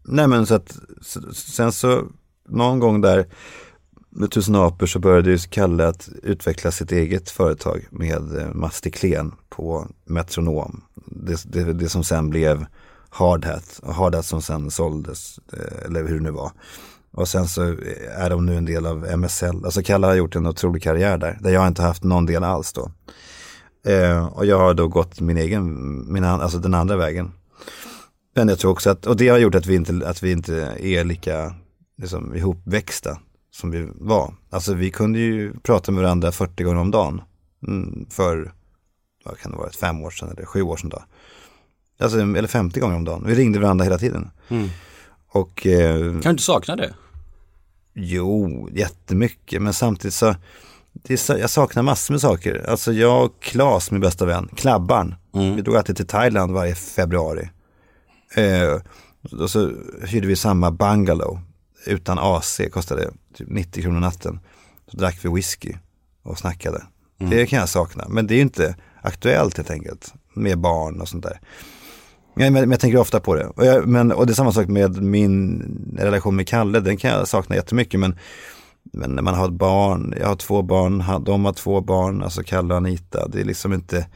nej men så att, så, sen så någon gång där med Tusen apor så började ju Kalle att utveckla sitt eget företag med eh, Mastiklen Klen på Metronom. Det, det, det som sen blev Hardhat, Hardhat som sen såldes, eh, eller hur det nu var. Och sen så är de nu en del av MSL. Alltså Kalle har gjort en otrolig karriär där, där jag inte haft någon del alls då. Eh, och jag har då gått min egen, min, alltså den andra vägen. Men jag tror också att, och det har gjort att vi inte, att vi inte är lika liksom, ihopväxta som vi var. Alltså vi kunde ju prata med varandra 40 gånger om dagen. Mm, för, vad kan det vara, fem år sedan eller sju år sedan då. Alltså, eller 50 gånger om dagen. Vi ringde varandra hela tiden. Och eh, Kan du inte sakna det? Jo, jättemycket. Men samtidigt så, så jag saknar massor med saker. Alltså jag och Klas, min bästa vän, Klabban. Vi drog alltid till Thailand varje februari. Eh, och så hyrde vi samma bungalow. Utan AC kostade typ 90 kronor natten. Så drack vi whisky och snackade. Det kan jag sakna. Men det är ju inte aktuellt helt enkelt. Med barn och sånt där. Nej, men, men jag tänker ofta på det. Och, jag, men, och det är samma sak med min relation med Kalle, den kan jag sakna jättemycket. Men, men när man har ett barn, jag har två barn, de har två barn, alltså Kalle och Anita. Det är liksom inte,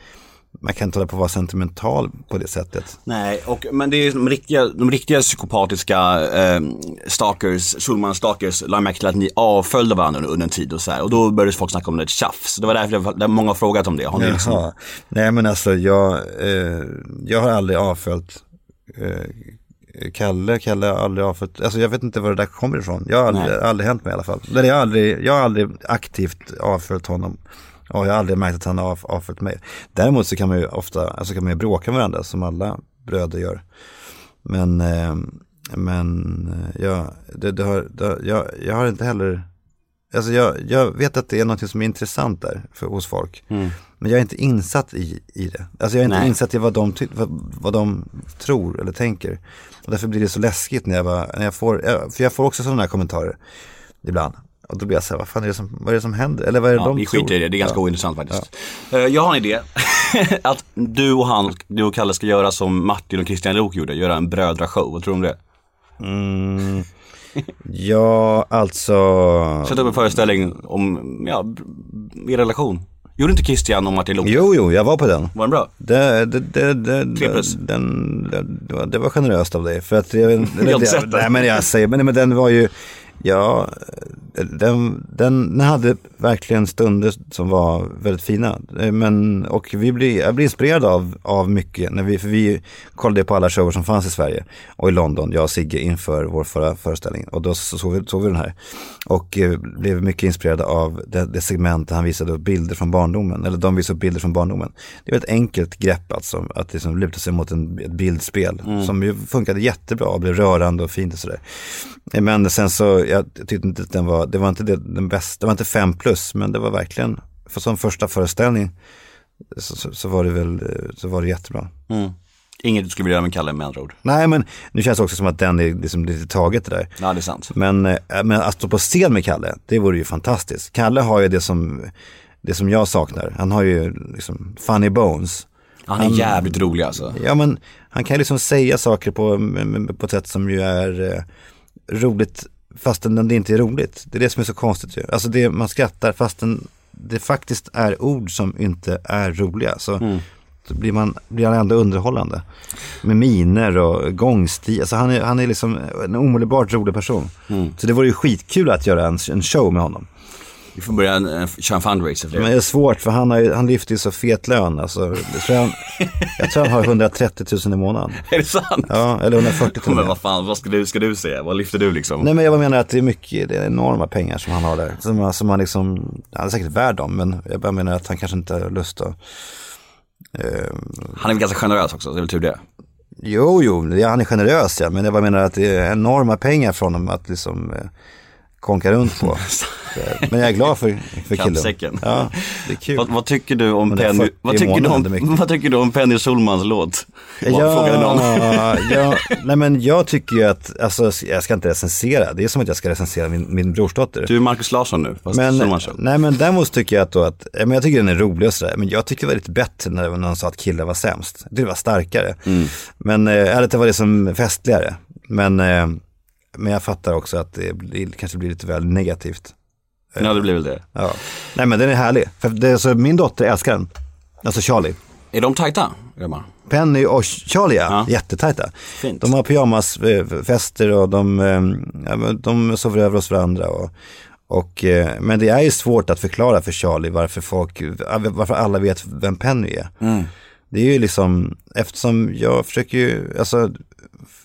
man kan inte hålla på att vara sentimental på det sättet. Nej, och, men det är de riktiga, de riktiga psykopatiska eh, stalkers, Schulman-stalkers, la märke till att ni avföljde varandra under, en tid och så här. Och då började folk snacka om det tjafs. Det var därför det, var- många har frågat om det. Har ni liksom. Nej men alltså jag, eh, jag har aldrig avföljt eh, Kalle, Kalle har aldrig avföljt, alltså jag vet inte var det där kommer ifrån. Jag har aldrig, aldrig hänt mig i alla fall. Eller jag har aldrig, jag har aldrig aktivt avföljt honom. Och jag har aldrig märkt att han har av, avföljt mig. Däremot så kan man ju ofta, alltså kan man ju bråka med varandra som alla bröder gör. Men, eh, men eh, jag, det, det har, det, jag, jag har inte heller, alltså jag, jag vet att det är något som är intressant där för, hos folk. Men jag är inte insatt i, i det. Alltså jag är inte Nej. insatt i vad de, vad, vad de tror eller tänker. Och därför blir det så läskigt när jag, bara, när jag får, jag- för jag får också sådana här kommentarer ibland. Och då blir jag så här, vad fan är det som, vad är det som händer? Eller vad är det Ja, de vi tror? skiter i det, det är ganska Ja. ointressant faktiskt. Eh, jag har en idé. att du och han, du och Kalle ska göra som Martin och Christian Lok gjorde, göra en brödrashow. Vad tror du om det? Mm, ja, alltså. Sätta upp en föreställning om, ja, er relation. Gjorde inte Christian om Martin Lok? Jo, jo, jag var på den. Var den bra? Det, det, det, det, Tre plus. Den, det, det, var, det var generöst av dig. För att jag, har inte sett den. Nej men jag säger, men, men den var ju, ja, den, den, den hade verkligen stunder som var väldigt fina. Eh, Men, och vi blir, jag blir inspirerad av, av mycket, när vi, för vi kollade på alla shower som fanns i Sverige och i London, jag och Sigge inför vår förra föreställning. Och då så såg vi, såg vi den här. Och eh, blev mycket inspirerade av det, det segment där han visade upp bilder från barndomen, eller de visade upp bilder från barndomen. Det är ett enkelt grepp alltså, att liksom luta sig mot en, ett bildspel som ju funkade jättebra och blev rörande och fint och sådär. Men sen så, jag tyckte inte att den var, det var inte det, den bästa, det var inte fem plus, men det var verkligen, för som första föreställning så, så, så var det väl, så var det jättebra. Mm. Inget du skulle vilja göra med Kalle med andra ord. Nej men nu känns det också som att den är liksom lite taget det där. Ja, det är sant. Men, eh, men att stå på scen med Kalle, det vore ju fantastiskt. Kalle har ju det som, det som jag saknar. Han har ju liksom funny bones. Han är jävligt rolig alltså. Ja men han kan ju liksom säga saker på, på ett sätt som ju är eh, roligt fastän det inte är roligt. Det är det som är så konstigt ju. Alltså det, man skrattar fastän det faktiskt är ord som inte är roliga. Så, så blir, man, blir han ändå underhållande. Med miner och gångstil. Alltså han är, han är liksom en omedelbart rolig person. Så det vore ju skitkul att göra en, en show med honom. Vi får börja en, en, köra en fundraiser för det. Men det är svårt för han, har ju, han lyfter ju så fet lön. Alltså, jag, tror han, jag tror han har 130 000 i månaden. Är det sant? Ja, eller 140 000. Men vad fan, vad ska du, ska du säga? Vad lyfter du liksom? Nej men jag menar att det är mycket, det är enorma pengar som han har där. Som, som han liksom, han är säkert värd dem men jag bara menar att han kanske inte har lust att. Eh, Han är väl ganska generös också, så det är väl tur det. jo, jo, han är generös ja, men jag bara menar att det är enorma pengar från honom att liksom eh, konka runt på. Men jag är glad för, för killen. Kappsäcken. Ja, det är kul. Vad, vad tycker du om Penny, 40 vad tycker du om, vad tycker du om Penny Solmans låt? Ja, ja, nej men jag tycker ju att, alltså jag ska inte recensera, det är som att jag ska recensera min, min brorsdotter. Du är Markus Larsson nu, fast Men, nej men däremot tycker jag att, då att men jag tycker den är rolig och sådär, men jag tycker det var lite bättre när någon sa att killar var sämst. Jag tyckte det var starkare. Mm. Men, eh, eller att det var liksom festligare. Men, eh, men jag fattar också att det kanske blir lite väl negativt. Ja, det blir väl det. Ja. Nej men den är härlig, för det, är så min dotter älskar den. Alltså Charlie. Är de tajta, grabbar? Penny och Charlie ja, Ja. jättetajta. Fint. De har pyjamasfester och de, eh, ja, men de sover över hos varandra. Och, och, eh, men det är ju svårt att förklara för Charlie varför, folk, varför alla vet vem Penny är. Mm. Det är ju liksom, eftersom jag försöker ju, alltså,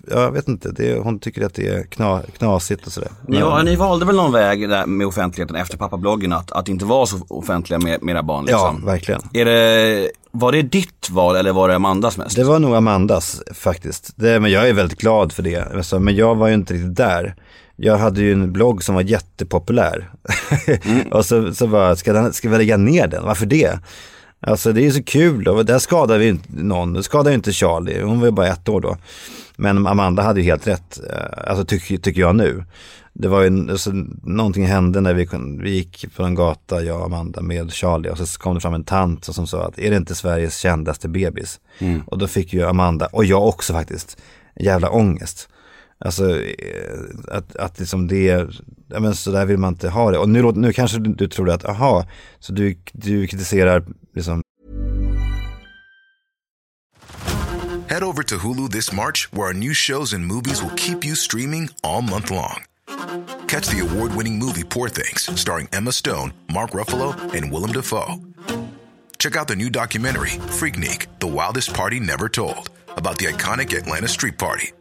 jag vet inte, det, hon tycker att det är kna, knasigt och sådär. Ni, var, ni valde väl någon väg där med offentligheten efter pappabloggen att, att inte vara så offentliga med, med era barn Ja, liksom? verkligen. Är det, var det ditt val eller var det Amandas mest? Det var nog Amandas faktiskt. Det, men jag är väldigt glad för det. Alltså, men jag var ju inte riktigt där. Jag hade ju en blogg som var jättepopulär. och så, så bara, ska, den, ska vi lägga ner den? Varför det? Alltså det är så kul och där skadar vi inte någon. Det skadar ju inte Charlie, hon var ju bara ett år då. Men Amanda hade ju helt rätt, eh, alltså tycker tycker jag nu. Det var ju, alltså, någonting hände när vi, vi gick på en gata, jag och Amanda med Charlie och så kom det fram en tant som sa att är det inte Sveriges kändaste bebis? Och då fick ju Amanda, och jag också faktiskt, jävla ångest. Alltså eh, att, att liksom det, ja men så där vill man inte ha det. Och nu, nu kanske du, du tror att, aha, så du, du kritiserar liksom Head over to Hulu this March, where our new shows and movies will keep you streaming all month long. Catch the award winning movie Poor Things, starring Emma Stone, Mark Ruffalo, and Willem Dafoe. Check out the new documentary, Freaknik The Wildest Party Never Told, about the iconic Atlanta Street Party.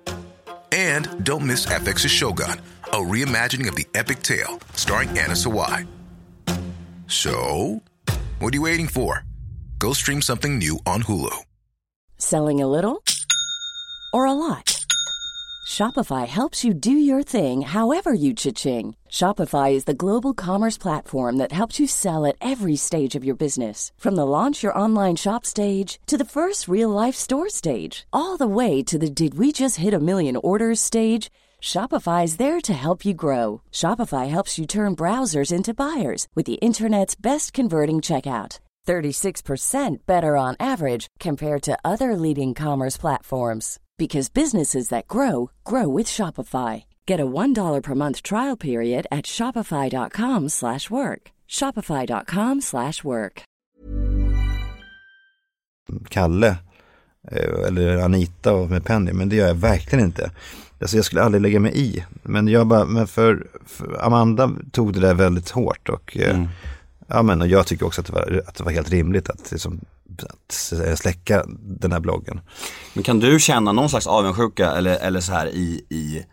And don't miss FX's Shogun, a reimagining of the epic tale, starring Anna Sawai. So, what are you waiting for? Go stream something new on Hulu. Selling a little or a lot? Shopify helps you do your thing however you cha-ching. Shopify is the global commerce platform that helps you sell at every stage of your business. From the launch your online shop stage to the first real life store stage, all the way to the did we just hit a million orders stage. Shopify is there to help you grow. Shopify helps you turn browsers into buyers with the internet's best converting checkout. 36% better on average compared to other leading commerce platforms because businesses that grow grow with Shopify. Get a $1 per month trial period at shopify.com/work. shopify.com/work. Kalle eh, eller Anita med Penny, men det gör jag verkligen inte. Alltså jag skulle aldrig lägga mig i. Men jag bara, men för, för Amanda tog det där väldigt hårt och eh, Mm. ja men och jag tycker också att det var, att det var helt rimligt att, liksom, att släcka den här bloggen. Men kan du känna någon slags avundsjuka eller, eller så här i, i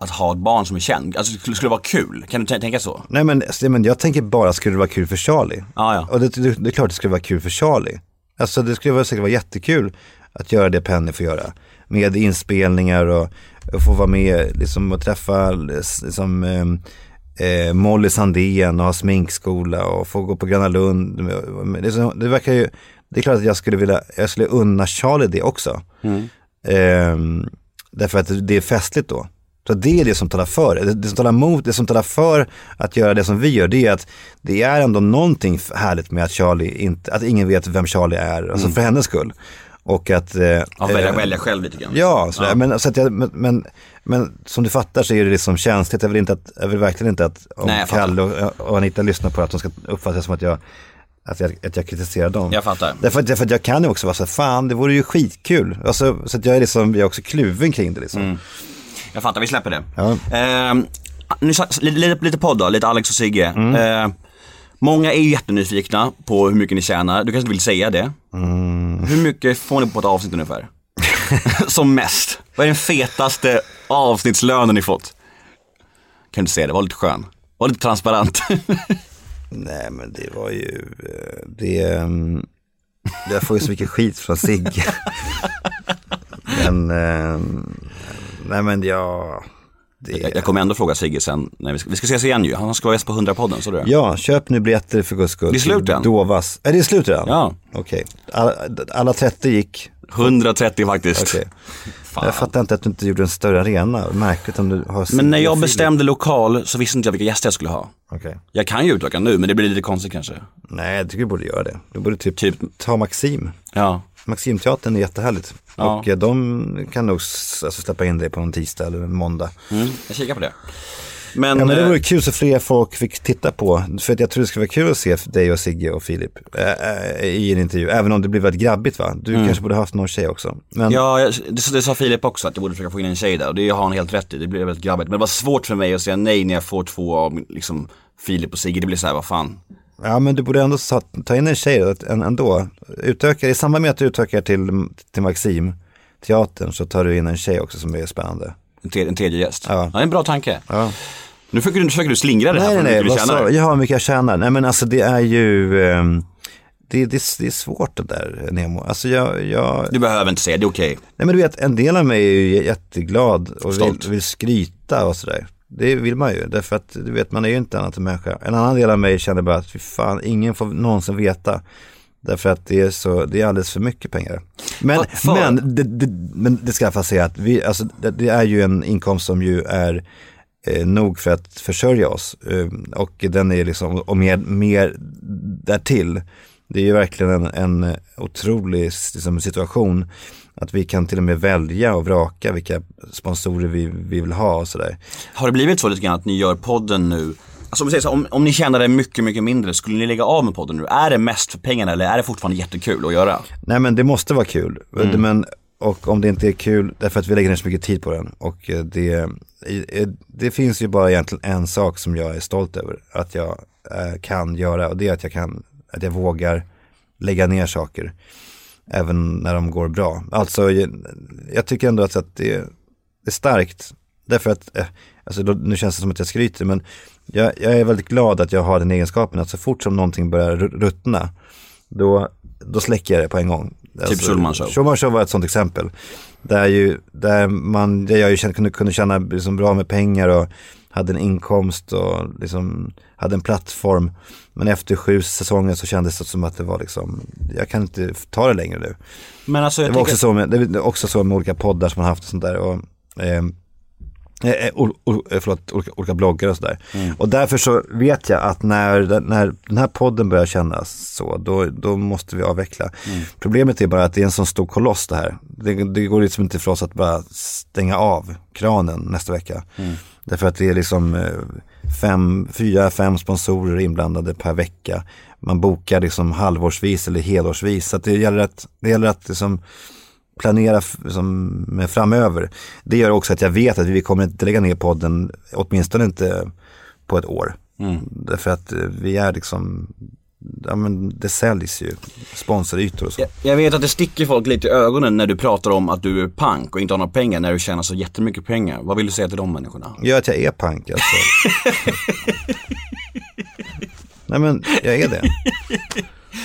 att ha ett barn som är känd? Alltså skulle, skulle det vara kul? Kan du tän- tänka så? Nej men, alltså, men jag tänker bara, skulle det vara kul för Charlie? Ja, ja. Och det, det, det är klart det skulle vara kul för Charlie. Alltså det skulle vara, säkert vara jättekul att göra det Penny får göra. Med inspelningar och, och få vara med liksom, och träffa liksom, eh, eh, Molly Sandén och ha sminkskola och få gå på Gröna Lund. Det, det verkar ju, det är klart att jag skulle vilja, jag skulle unna Charlie det också. Ehm, därför att det är festligt då. Så det är det som talar för. Det, det som talar emot, det som talar för att göra det som vi gör, det är att det är ändå någonting härligt med att Charlie inte, att ingen vet vem Charlie är, alltså för hennes skull. Och att... Eh, Ja, välja, eh, välja själv lite grann. Ja, sådär. Men, så att jag, men, men, men som du fattar så är det liksom känsligt. Jag vill, inte att, jag vill verkligen inte att om Nej. Kalle och, och Anita lyssnar på det, att de ska uppfatta det som att jag, att jag, att jag kritiserar dem. Jag fattar. Därför att, därför att jag kan ju också vara så här, fan det vore ju skitkul. Alltså, så att jag är liksom, jag är också kluven kring det liksom. Jag fattar, vi släpper det. Ja. Ehm, nu, lite, lite, podd då, lite Alex och Sigge. Mm. Ehm, många är ju jättenyfikna på hur mycket ni tjänar. Du kanske inte vill säga det? Mm. Hur mycket får ni på ett avsnitt ungefär? Som mest. Vad är den fetaste avsnittslönen ni fått? Kan du säga det, var lite skön. Var lite transparent. Nej men det var ju, eh, det, ehm, jag får ju så mycket skit från Sigge. men, ehm, nej men jag, det, jag, kommer ändå fråga Sigge sen, när vi ska, vi ska ses igen ju. Han ska vara gäst på 100-podden, så du? Ja, köp nu biljetter för guds skull. Det är slut än. Dovas. Är det slut redan? Ja. Okej, alla, alla 30 gick. 130 faktiskt. Fan. Jag fattar inte att du inte gjorde en större arena. Märkligt om du har Men när jag bestämde lokal så visste inte jag vilka gäster jag skulle ha. Okej. Jag kan ju utöka nu, men det blir lite konstigt kanske. Nej, jag tycker du borde göra det. Du borde typ, Typ. ta Maxim. Ja. Maximteatern är jättehärligt. Ja. Och eh, de kan nog alltså, släppa in dig på en tisdag eller en måndag. Mm, jag kikar på det. Men, Ja, men det eh, vore kul så fler folk fick titta på. För att jag tror det skulle vara kul att se dig och Sigge och Filip äh, i en intervju. Även om det blir väldigt grabbigt va? Du kanske borde haft någon tjej också. Men, Ja, jag- det, det sa Filip också att jag borde försöka få in en tjej där och det har han helt rätt i. Det blir väldigt grabbigt. Men det var svårt för mig att säga nej när jag får två av liksom Filip och Sigge. Det blir så här, vad fan. Ja men du borde ändå ta, in en tjej ändå. Utöka, I samband med att du utökar till, till Maxim, teatern, så tar du in en tjej också som är spännande. En, te, en tredje gäst. Ja. är en bra tanke. Ja. Nu försöker du, försöker du slingra det här Nej, nej, vad sa, ja, hur mycket jag tjänar. Nej, men alltså det är ju, ehm, det, det, det är svårt det där Nemo. Alltså jag, jag, Du behöver inte säga, det är okej. nej men du vet, en del av mig är ju jätteglad och vill, vill skryta och sådär. Det vill man ju, därför att du vet, man är ju inte annat än människa. En annan del av mig känner bara att fy fan, ingen får någonsin veta. Därför att det är, så, det är alldeles för mycket pengar. Men, men, det, det, men det ska jag faktiskt säga att vi, alltså, det, det är ju en inkomst som ju är eh, nog för att försörja oss. Eh, och den är liksom, och mer, mer därtill. Det är ju verkligen en, en otrolig liksom, situation. Att vi kan till och med välja och vraka vilka sponsorer vi, vi vill ha och sådär. Har det blivit så lite grann att ni gör podden nu? Alltså om vi säger så, om, om ni tjänade mycket, mycket mindre, skulle ni lägga av med podden nu? Är det mest för pengarna eller är det fortfarande jättekul att göra? Nej men det måste vara kul. Men, och om det inte är kul, därför att vi lägger ner så mycket tid på den. Och eh, det, det finns ju bara egentligen en sak som jag är stolt över att jag eh, kan göra. Och det är att jag, kan, att jag vågar lägga ner saker. Även när de går bra. Alltså jag, tycker ändå att, att det, är starkt. Därför att, eh, alltså nu känns det som att jag skryter men jag, jag är väldigt glad att jag har den egenskapen att så fort som någonting börjar ru- ruttna då, då släcker jag det på en gång. Typ Schulman Show. Schulman Show var ett sånt exempel. Där, ju, där, man, där jag ju kände, kunde, kunde tjäna liksom bra med pengar och hade en inkomst och liksom hade en plattform. Men efter sju säsonger så kändes det som att det var liksom, jag kan inte ta det längre nu. Men alltså Det var också så med, det var också så med olika poddar som man haft och sånt där. Och, ehm, eh, ol, ol, eh, förlåt, olika, olika bloggar och sådär. Mm. Och därför så vet jag att när, när den här podden börjar kännas så, då, då måste vi avveckla. Mm. Problemet är bara att det är en sån stor koloss det här. Det, det går liksom inte för oss att bara stänga av kranen nästa vecka. Mm. Därför att det är liksom eh, fem, fyra, fem sponsorer inblandade per vecka. Man bokar liksom halvårsvis eller helårsvis. Så det gäller att, det gäller att liksom planera f- som, med framöver. Det gör också att jag vet att vi kommer inte lägga ner podden, åtminstone inte på ett år. Därför att eh, vi är liksom, ja men det säljs ju sponsorytor och så. Jag, jag vet att det sticker folk lite i ögonen när du pratar om att du är pank och inte har några pengar när du tjänar så jättemycket pengar. Vad vill du säga till de människorna? Gör att jag är pank alltså. Nej men jag är det.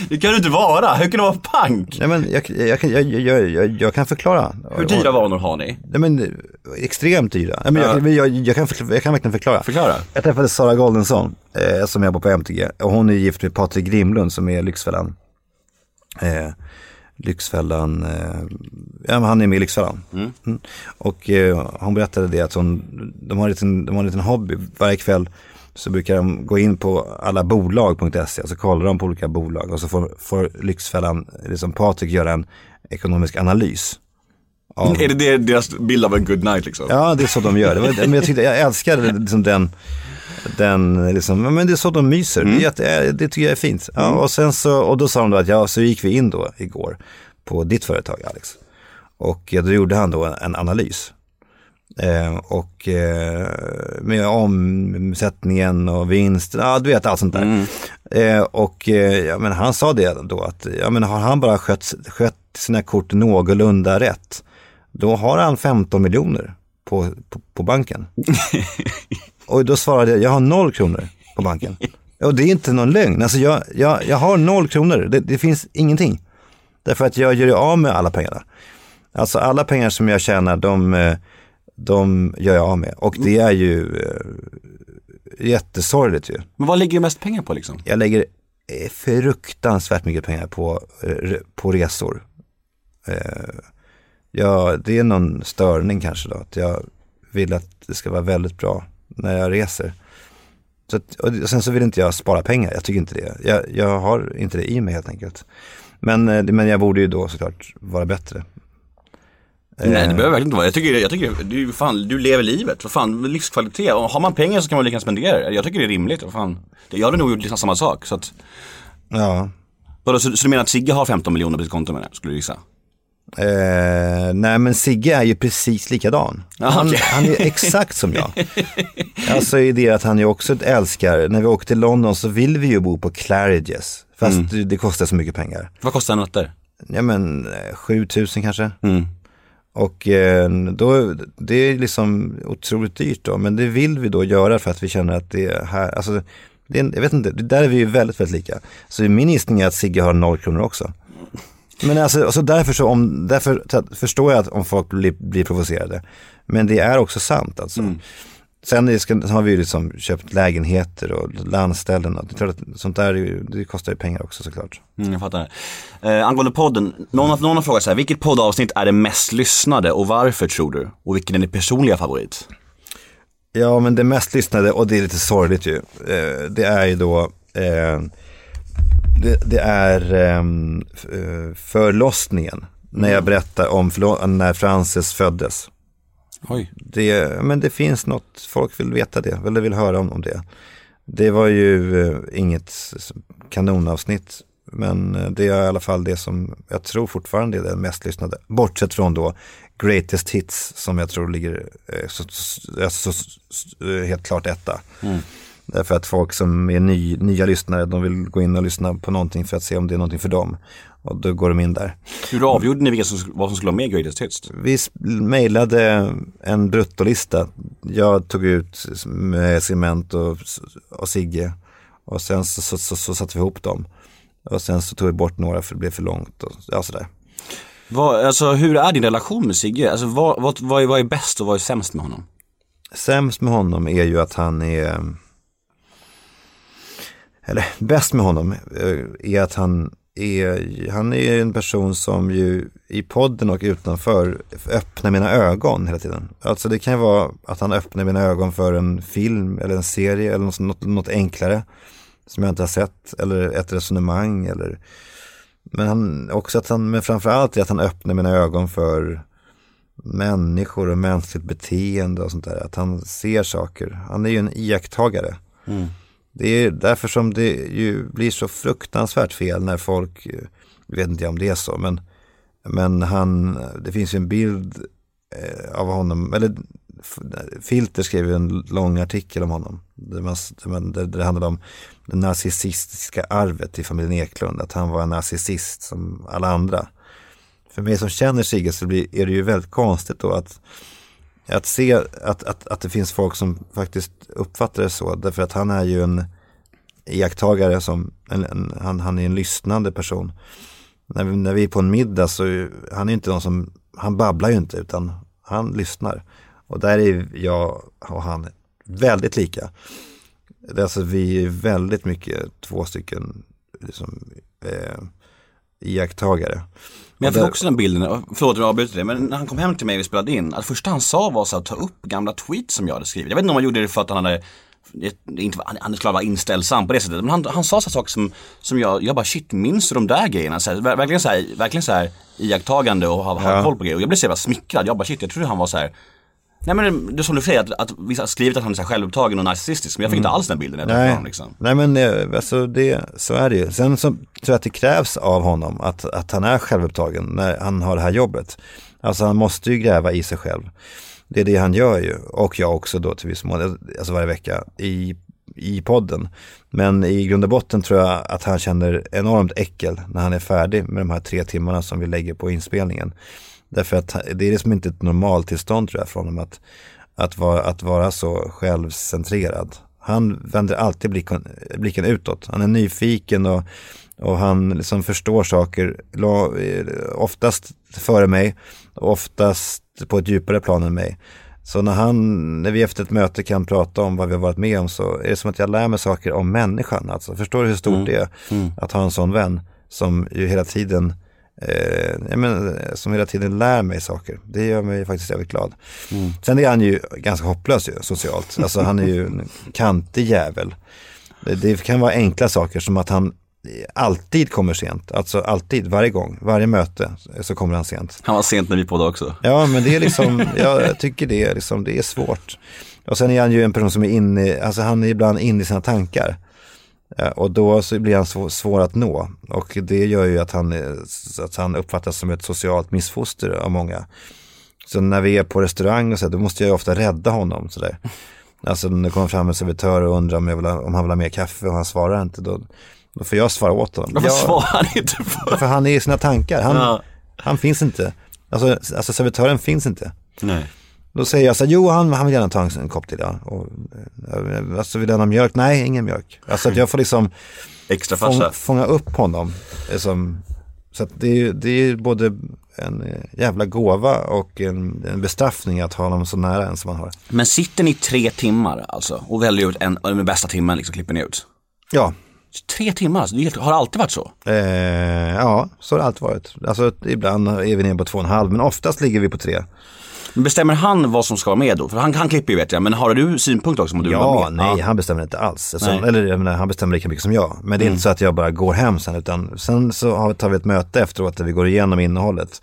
Det kan du inte vara, hur kan du vara pank? Nej men jag, jag, kan- jag, jag, kan förklara. Hur dyra vanor har ni? Nej men extremt dyra. Nej, men jag, kan, jag kan verkligen förklara. Förklara. Jag träffade Sara Goldensson eh, som jobbar på MTG och hon är gift med Patrik Grimlund som är Lyxfällan. Eh, Lyxfällan, eh, ja men han är med i Lyxfällan. Mm. Och eh, hon berättade det att hon, de har, en liten, de har en liten hobby. Varje kväll så brukar de gå in på alla bolag.se och så kollar de på olika bolag och så får, får Lyxfällan, liksom Patrik göra en ekonomisk analys. av- Är det det deras bild av en good night liksom? Ja, det är så de gör. Det var, men jag, tyckte, jag älskar liksom den, den liksom, ja, men det är så de myser. Det, är jätte- det tycker jag är fint. Ja, och, sen så, och då sa de då att ja, så gick vi in då igår på ditt företag Alex. Och eh, då gjorde han då en analys. Eh, och eh, med omsättningen och vinsten, ja du vet allt sånt där. Eh, och eh, ja, men han sa det då att ja, men har han bara skött, skött sina kort någorlunda rätt, då har han 15 miljoner på, på, på banken. och då svarade jag, jag har noll kronor på banken. Och det är inte någon lögn, alltså jag, jag, jag har noll kronor, det, det finns ingenting. Därför att jag gör ju av med alla pengarna. Alltså alla pengar som jag tjänar, de, eh, de gör jag av med. Och det är ju eh, jättesorgligt ju. Men vad ligger det mest pengar på liksom? Jag lägger eh, fruktansvärt mycket pengar på, eh, på resor. Eh, Ja, det är någon störning kanske då. Att jag vill att det ska vara väldigt bra när jag reser. Så att, och sen så vill inte jag spara pengar. Jag tycker inte det. Jag, jag har inte det i mig helt enkelt. Men, eh, men jag borde ju då såklart vara bättre. Nej det Eh, behöver verkligen inte vara. Jag tycker, jag tycker du, fan, du lever livet. Vad fan, livskvalitet. Och har man pengar så kan man lika spendera det. Jag tycker det är rimligt. Vad fan. Jag hade nog gjort liksom samma sak. Så, att, Ja. så, så du menar att Sigge har 15 miljoner på sitt konto med det, skulle du gissa? Eh, nej men Sigge är ju precis likadan. Ja, Han, okej. han är exakt som jag. Alltså i det att han ju också älskar, när vi åker till London så vill vi ju bo på Claridges. Fast Mm. det, det kostar så mycket pengar. Vad kostar en nötter? Ja men eh, 7000 kanske. Mm. Och eh, då, det är liksom otroligt dyrt då. Men det vill vi då göra för att vi känner att det är här, alltså det är, jag vet inte, där är vi ju väldigt, väldigt lika. Så min gissning är att Sigge har noll kronor också. Men alltså, alltså därför, så om, därför förstår jag att om folk blir, blir provocerade. Men det är också sant alltså. Mm. Sen har vi ju liksom köpt lägenheter och landställen. Och det är klart att sånt där är ju, det kostar ju pengar också såklart. Mm, jag fattar. Eh, angående podden, någon, har- någon har frågat så här, vilket poddavsnitt är det mest lyssnade och varför tror du? Och vilken är din personliga favorit? Ja, men det mest lyssnade, och det är lite sorgligt ju, eh, det är ju då, eh, det, det är ehm, eh, förlossningen. När jag berättar om när Frances föddes. Oj. Det, men det finns något, folk vill veta det, eller vill höra om, om det. Det var ju eh, inget kanonavsnitt, men eh, det är i alla fall det som jag tror fortfarande är det mest lyssnade. Bortsett från då Greatest Hits som jag tror ligger eh, så, så, så, eh, helt klart etta. Därför att folk som är ny, nya lyssnare, de vill gå in och lyssna på någonting för att se om det är någonting för dem. Och då går de in där. Hur avgjorde ni som, vad som skulle vara med i Greatest Hits? Vi mejlade en bruttolista. Jag tog ut med Cement och, och Sigge. Och sen så, så, så, så satte vi ihop dem. Och sen så tog vi bort några för det blev för långt och ja, sådär. Vad, alltså, hur är din relation med Sigge? Alltså, vad, vad, vad, är, vad är bäst och vad är sämst med honom? Sämst med honom är ju att han är, eller bäst med honom eh, är att han är, han är en person som ju i podden och utanför öppnar mina ögon hela tiden. Alltså det kan ju vara att han öppnar mina ögon för en film eller en serie eller något, något, något enklare som jag inte har sett eller ett resonemang eller men han, också att han, men framförallt är att han öppnar mina ögon för människor och mänskligt beteende och sånt där. Att han ser saker. Han är ju en iakttagare. Mm. Det är därför som det ju blir så fruktansvärt fel när folk, jag vet inte om det är så, men, men han, det finns ju en bild eh, av honom, eller Filter skrev ju en lång artikel om honom. Där, där, man, där det handlade om det narcissistiska arvet i familjen Eklund. Att han var en narcissist som alla andra. För mig som känner Sigge så blir, är det ju väldigt konstigt då att, att se att, att, att det finns folk som faktiskt uppfattar det så. Därför att han är ju en iakttagare som, en, en, han, han är en lyssnande person. När vi, när vi är på en middag så är han är inte någon som, han babblar ju inte utan han lyssnar. Och där är jag och han väldigt lika. Det är alltså vi är väldigt mycket två stycken liksom, eh, iakttagare. Men jag fick också den bilden, förlåt att jag avbryter det, men när han kom hem till mig och spelade in, att första han sa var så att ta upp gamla tweets som jag hade skrivit. Jag vet inte om han gjorde det för att han hade inte, han, skulle vara inställsam på det sättet, men han, han sa så saker som, som jag, jag bara shit, minns du de där grejerna? Så här, ver- verkligen så här, verkligen så här iakttagande och ha, ha Ja. koll på grejer. Och jag blev så jävla smickrad, jag bara shit, jag trodde han var så här Nej men det, är som du säger, att, att vissa har skrivit att han är så självupptagen och narcissistisk, men jag fick inte alls den bilden när jag Mm. Nej, honom liksom. nej men eh, alltså det, så är det ju. Sen så tror jag att det krävs av honom att, att han är självupptagen när han har det här jobbet. Alltså han måste ju gräva i sig själv. Det är det han gör ju. Och jag också då till viss mån, alltså varje vecka i, i podden. Men i grund och botten tror jag att han känner enormt äckel när han är färdig med de här tre timmarna som vi lägger på inspelningen. Därför att det är liksom inte ett normaltillstånd tror jag från honom att, att, vara, att vara så självcentrerad. Han vänder alltid blicken, blicken utåt. Han är nyfiken och, och han liksom förstår saker eh, oftast före mig och oftast på ett djupare plan än mig. Så när, han, när vi efter ett möte kan prata om vad vi har varit med om så är det som att jag lär mig saker om människan. Alltså, förstår du hur stort det är att ha en sån vän som ju hela tiden eh, jag menar, som hela tiden lär mig saker. Det gör mig faktiskt jävligt glad. Sen är han ju ganska hopplös ju, socialt. Alltså han är ju en kantig jävel. Det, det kan vara enkla saker som att han alltid kommer sent. Alltså alltid, varje gång, varje möte så kommer han sent. Han var sent när vi poddade också. Ja, men det är liksom, jag tycker det är, liksom, det är svårt. Och sen är han ju en person som är inne, alltså han är ibland inne i sina tankar. Ja, och då så blir han svår att nå. Och det gör ju att han, är- att han uppfattas som ett socialt missfoster av många. Så när vi är på restaurang och så, då måste jag ju ofta rädda honom. Så där. Alltså när det kommer fram en servitör och undrar om, jag vill ha, om han vill ha mer kaffe och han svarar inte, då, då får jag svara åt honom. Varför svarar han inte på För han är i sina tankar, han, Ja. han finns inte. Alltså, alltså servitören finns inte. Nej. Då säger jag så här, jo han, han vill gärna ta en, en kopp till ja. Och, eh, alltså vill han ha mjölk? Nej, ingen mjölk. Alltså att jag får liksom Extra fång, fånga upp honom. eh, Som, så att det, är det är både en eh, jävla gåva och en, en bestraffning att ha honom så nära en som man har. Men sitter ni tre timmar alltså och väljer ut en, den bästa timmen liksom klipper ni ut? Ja, Tre timmar alltså, det har det alltid varit så? eh, ja så har det alltid varit. Alltså ibland är vi nere på två och en halv, men oftast ligger vi på tre. Bestämmer han vad som ska vara med då? För han, han klipper ju vet jag, men har du synpunkt också om du vill vara Ja, nej, han bestämmer inte alls. Alltså, Nej. Mm. eller jag menar, han bestämmer lika mycket som jag. Men det är inte så att jag bara går hem sen, utan sen så tar vi ett möte efteråt där vi går igenom innehållet.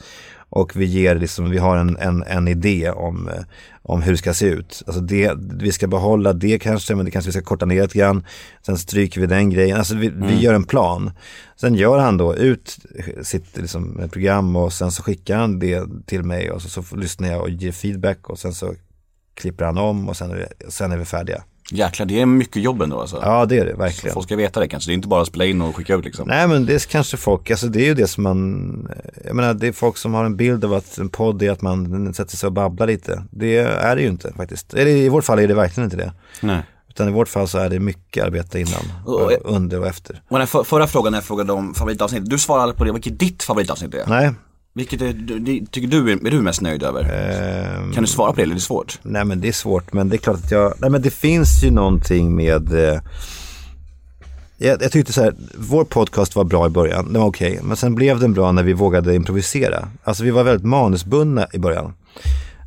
Och vi ger liksom, vi har en, en, en idé om, eh, om hur det ska se ut. Alltså det, vi ska behålla det kanske, men det kanske vi ska korta ner lite grann. Sen stryker vi den grejen. Alltså vi, Mm. vi gör en plan. Sen gör han då ut sitt liksom, program och sen så skickar han det till mig och så, så lyssnar jag och ger feedback och sen så klipper han om och sen sen är vi färdiga. Jäklar, det är mycket jobb ändå alltså. Ja, det är det verkligen. Folk ska veta det kanske, det är inte bara att spela in och skicka ut liksom. Nej, men det är kanske folk, alltså det är ju det som man, jag menar det är folk som har en bild av att en podd är att man sätter sig och babblar lite. Det är det ju inte faktiskt. Eller i vårt fall är det verkligen inte det. Nej. Utan i vårt fall så är det mycket arbete innan, Och- under och efter. Och den för, förra frågan när jag frågade om favoritavsnitt, du svarade på det, vilket ditt favoritavsnitt är? Nej, Vilket är, du- tycker du är, är du mest nöjd över? ehm, Kan du svara på det eller är det svårt? nej men det är svårt, men det är klart att jag, nej men det finns ju någonting med eh, jag, jag tyckte så här, vår podcast var bra i början, den var okej, men sen blev den bra när vi vågade improvisera. Alltså vi var väldigt manusbundna i början.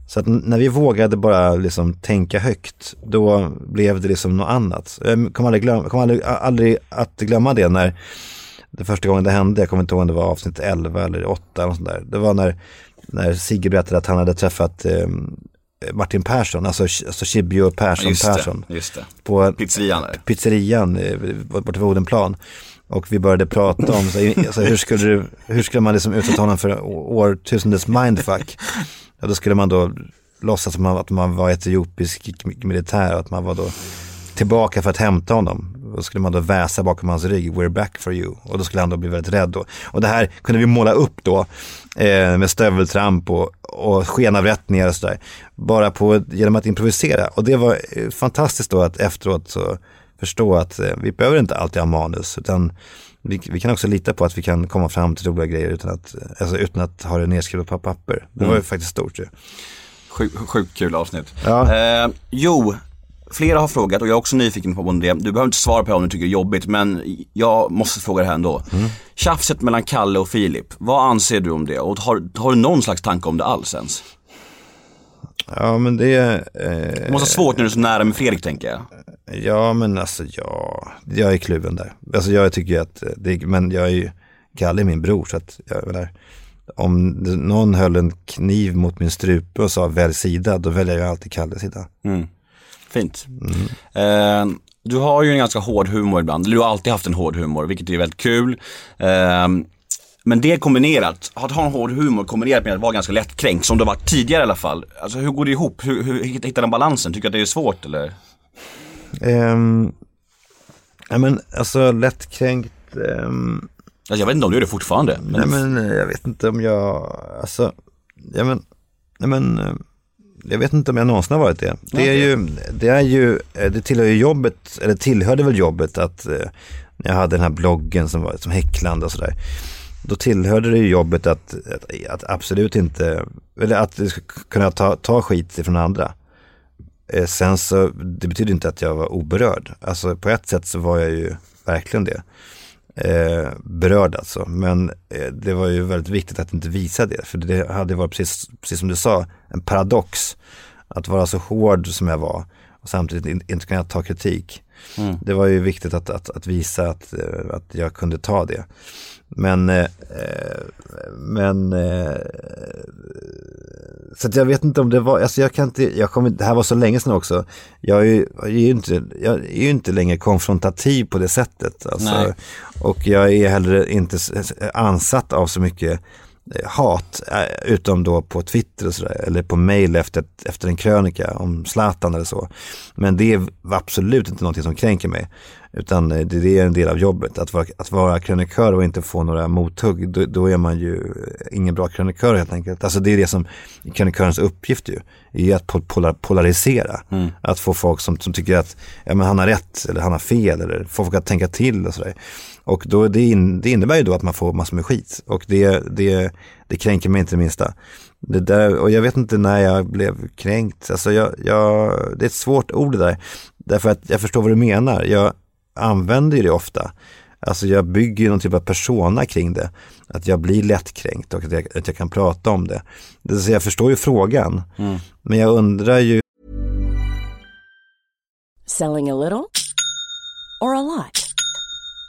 Så att när vi vågade bara liksom tänka högt, då blev det liksom något annat. Jag kommer aldrig, glöm, kommer aldrig, aldrig att glömma det när det första gången det hände, jag kommer inte ihåg om det var avsnitt 11 eller 8 eller sånt där. Det var när när Sigge berättade att han hade träffat eh, Martin Persson, alltså, alltså Chibio Persson Just Persson. det, just det. På Pizzerian där. pizzerian eh, borta vid Odenplan. Och vi började prata om så, alltså, hur, skulle du, hur skulle man liksom utsätta honom för årtusendets mindfuck. Ja, då skulle man då låtsas som att man var etiopisk militär och att man var då tillbaka för att hämta honom. Då skulle man då väsa bakom hans rygg, we're back for you. Och då skulle han då bli väldigt rädd då. Och det här kunde vi måla upp då eh, med stöveltramp och, och skenavrättningar och sådär. Bara på, genom att improvisera. Och det var eh, fantastiskt då att efteråt så förstå att eh, vi behöver inte alltid ha manus. Utan vi, vi kan också lita på att vi kan komma fram till roliga grejer utan att, alltså, utan att ha det nedskrivet på papper. Det var ju faktiskt stort ju. Sjukt sjuk kul avsnitt. Ja. Eh, jo, flera har frågat och jag är också nyfiken på det. Du behöver inte svara på det om du tycker det är jobbigt men jag måste fråga det här ändå. Mm. Tjafset mellan Kalle och Filip, vad anser du om det? Och har, har du någon slags tanke om det alls ens? Ja men det, eh, Det måste vara svårt när du är så nära med Fredrik tänker jag. Ja, men alltså ja, jag är kluven där. Alltså jag tycker ju att, det, men jag är ju, Kalle är min bror så att jag menar, om någon höll en kniv mot min strupe och sa välj sida, då väljer jag alltid Kalles sida. Fint. Eh, du har ju en ganska hård humor ibland, du har alltid haft en hård humor, vilket är väldigt kul. Eh, men det kombinerat, att ha en hård humor kombinerat med att vara ganska lättkränkt, som du varit tidigare i alla fall. Alltså hur går det ihop? Hur, hur hittar den balansen? Tycker du att det är svårt eller? Ehm, ja men alltså lättkränkt, ehm, Alltså, jag vet inte om du gör det fortfarande. Men, nej men eh, jag vet inte om jag, alltså, ja men, nej men, eh, jag vet inte om jag någonsin har varit det. Det är ju, det är ju, eh, det tillhör ju jobbet, eller tillhörde väl jobbet att eh, när jag hade den här bloggen som var som häcklande och sådär. Då tillhörde det ju jobbet att, att, att absolut inte, eller att kunna ta, ta skit från andra. Eh, sen så, det betyder inte att jag var oberörd. Alltså på ett sätt så var jag ju verkligen det. Eh, berörd alltså. Men eh, det var ju väldigt viktigt att inte visa det. För det hade varit precis, precis som du sa, en paradox. Att vara så hård som jag var och samtidigt in, inte kunna ta kritik. Det var ju viktigt att, att, att visa att, eh, att jag kunde ta det. Men, eh, men eh, så att jag vet inte om det var, alltså jag kan inte, jag kommer, det här var så länge sedan också. Jag är ju, jag är ju inte, jag är ju inte längre konfrontativ på det sättet. Alltså, och jag är heller inte ansatt av så mycket hat, eh, utom då på Twitter och sådär, eller på mail efter, efter en krönika om Zlatan eller så. Men det var absolut inte någonting som kränker mig. Utan eh, det, är en del av jobbet. Att vara, att vara krönikör och inte få några mothugg, då, då är man ju ingen bra krönikör helt enkelt. Alltså det är det som är krönikörens uppgift ju, är att pol- polar, polarisera. Att få folk som, som tycker att ja, men han har rätt eller han har fel eller få folk att tänka till och sådär. Och då, det, in, det innebär ju då att man får massor med skit. Och det, det, det kränker mig inte det minsta. Det där, och jag vet inte när jag blev kränkt. Alltså jag, jag, det är ett svårt ord det där. Därför att jag förstår vad du menar. Jag använder ju det ofta. Alltså jag bygger ju någon typ av persona kring det. Att jag blir lättkränkt och att jag, att jag kan prata om det. det vill säga, jag förstår ju frågan. Men jag undrar ju Selling a little or a lot?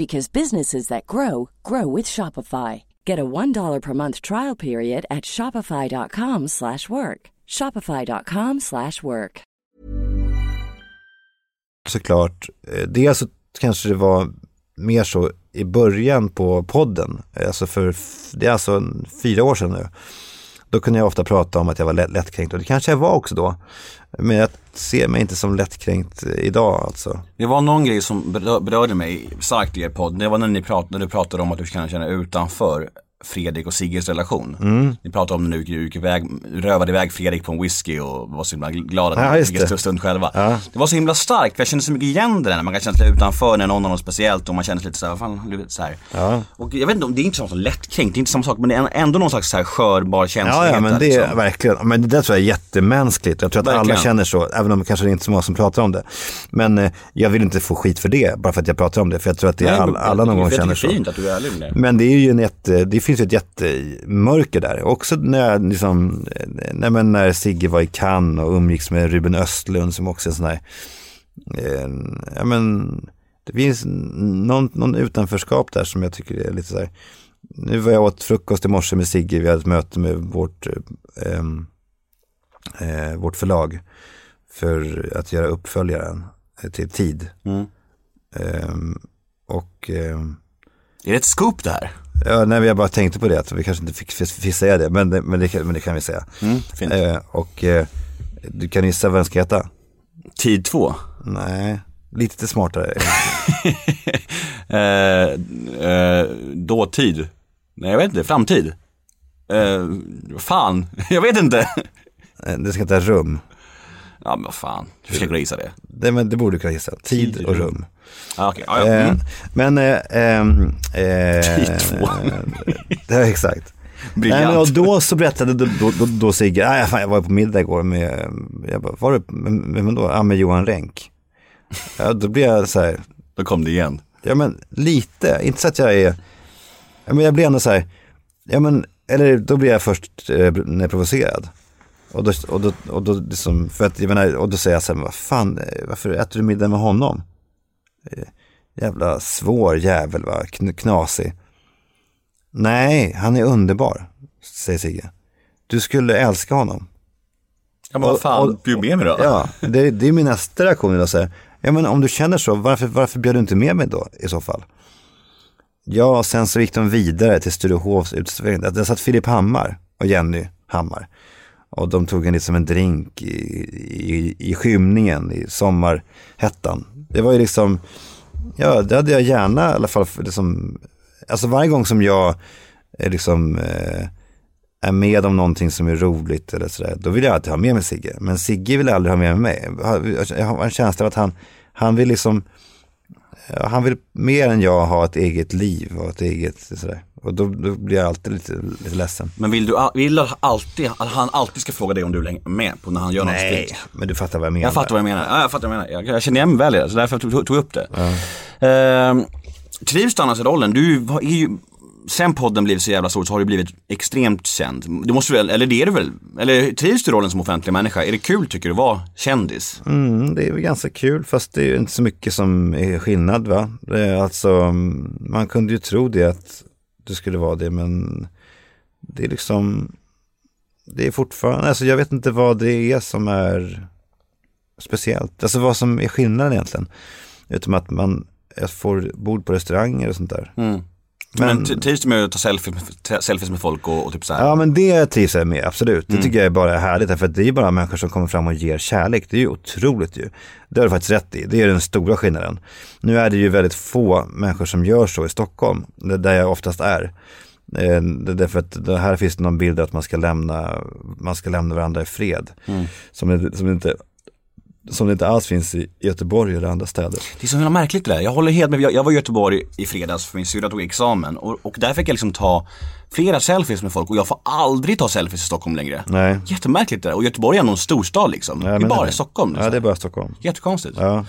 because businesses that grow grow with Shopify. Get a $1 per month trial period at shopify.com slash work. shopify.com slash work. såklart, eh, dels så kanske det var mer så i början på podden, eh, alltså för, det är alltså fyra år sedan nu. Då kunde jag ofta prata om att jag var lätt, lättkränkt och det kanske jag var också då. Men jag ser mig inte som lättkränkt eh, idag alltså. Det var någon grej som berörde mig starkt i er podd. Det var när, ni prat, när du pratade om att du kan känna utanför. Fredrik och Sigges relation. Mm. Ni pratade om det nu, gick iväg, rövade iväg Fredrik på en whisky och var så himla glada att just fick det. en stund själva. Ja. Det var så himla starkt, för jag kände så mycket igen det där när man kan känna sig utanför när någon har något speciellt och man känner sig lite såhär, fan, så här. Ja. Och jag vet inte det är inte så lättkränkt, det är inte samma sak, men det är ändå någon slags så här skörbar känslighet. Ja, ja, men det är liksom. verkligen, men det där tror jag är jättemänskligt. Jag tror att alla Verkligen. känner så, även om det kanske inte är så många som pratar om det. Men eh, jag vill inte få skit för det, bara för att jag pratar om det. För jag tror att det är Nej, all, alla någon gång känner så. det är fint att du är ärlig med det. Men det är ju en jätte, det finns ett jättemörker där. Också när, jag liksom, nej men när Sigge var i Cannes och umgicks med Ruben Östlund som också är en sån här, eh, ja men det finns någon, någon utanförskap där som jag tycker är lite så här. Nu var jag åt frukost i morse med Sigge, vi hade ett möte med vårt, eh, eh, vårt förlag för att göra uppföljaren till tid. Mm. Ehm, och ehm, Är det ett scoop det här? Ja, nej, jag bara tänkte på det, att vi kanske inte fick, fick, säga det, men men det, men det kan vi säga. Mm. Eh, och eh, du kan gissa vad den ska heta? Tid två. Nej, lite smartare. eh, eh, dåtid. Nej jag vet inte, framtid. Eh, fan, jag vet inte. Eh, det ska heta rum. Ja men vad fan, hur ska jag kunna gissa det? Det, men det borde du kunna gissa. Tid, Tid, och rum. Ah, okej, ah, ja. Eh, mm. Men, eh, ehm, eh, det är exakt. Nej, men och då så berättade då, då, då, då Sigge, nej, fan, jag var på middag igår med, jag bara, var du, men, då? Ja, med Johan Renck. Ja, då blir jag så här, Då kom det igen. Ja men lite, inte så att jag är, ja, men jag blir ändå så här, ja men, eller då blir jag först eh, provocerad. Och då, och då, och då liksom, för att jag menar, och då säger jag så här, men vad fan, eh, varför äter du middag med honom? Eh, Jävla svår jävel va, Kn- knasig. Nej, han är underbar, säger Sigge. Du skulle älska honom. Ja men vad Och- fan, och- bjud med mig då. Ja, det, det är min nästa reaktion. Så här, ja, men om du känner så, varför, varför bjöd du inte med mig då i så fall? Ja, och sen så gick de vidare till Sturehovs utställning. Där satt Filip Hammar och Jenny Hammar. Och de tog en, liksom en drink i, i, i skymningen, i sommarhettan. Det var ju liksom, ja det hade jag gärna i alla fall, liksom, alltså varje gång som jag är liksom eh, är med om någonting som är roligt eller sådär, då vill jag alltid ha med mig Sigge. Men Sigge vill aldrig ha med mig. Jag har en känsla av att han, han vill liksom, han vill mer än jag ha ett eget liv och ett eget sådär. Och då, då blir jag alltid lite, lite ledsen. Men vill du vill alltid, han alltid ska fråga dig om du är med på när han gör något Nej, stort? men du fattar vad jag menar. Jag fattar vad jag menar. Ja, jag fattar vad jag menar. Jag, jag känner igen mig väl i det, så därför tog, jag upp det. Ehm, trivs du annars i rollen? Du är ju, sen podden blev så jävla stor så har du blivit extremt känd. Du måste väl, eller det är du väl? Eller trivs du rollen som offentlig människa? Är det kul tycker du att vara kändis? Mm, det är väl ganska kul, fast det är inte så mycket som är skillnad va. Är alltså, mm, man kunde ju tro det att det skulle vara det, men det är liksom, det är fortfarande, alltså jag vet inte vad det är som är speciellt. Alltså vad som är skillnaden egentligen. Utom att man får bord på restauranger och sånt där. Men, Men- trivs du med att ta selfies, selfies med folk och, och typ så här? Ja men det trivs jag med, absolut. Det tycker jag är bara härligt, för det är bara människor som kommer fram och ger kärlek. Det är ju otroligt ju. Det har du faktiskt rätt i, det är den stora skillnaden. Nu är det ju väldigt få människor som gör så i Stockholm, där jag oftast är. Eh, det är Därför att här finns det någon bild att man ska lämna, man ska lämna varandra i fred. Som, det, som, det inte, som det inte alls finns i Göteborg eller andra städer. Det är så himla märkligt det där. Jag håller helt med. Jag, jag var i Göteborg i fredags för min syrra tog examen och, och där fick jag liksom ta flera selfies med folk och jag får aldrig ta selfies i Stockholm längre. Nej. Jättemärkligt det där. Och Göteborg är ändå en storstad liksom. Ja, det är bara det- Stockholm. Ja Liksom. det är bara Stockholm. Jättekonstigt. Ja.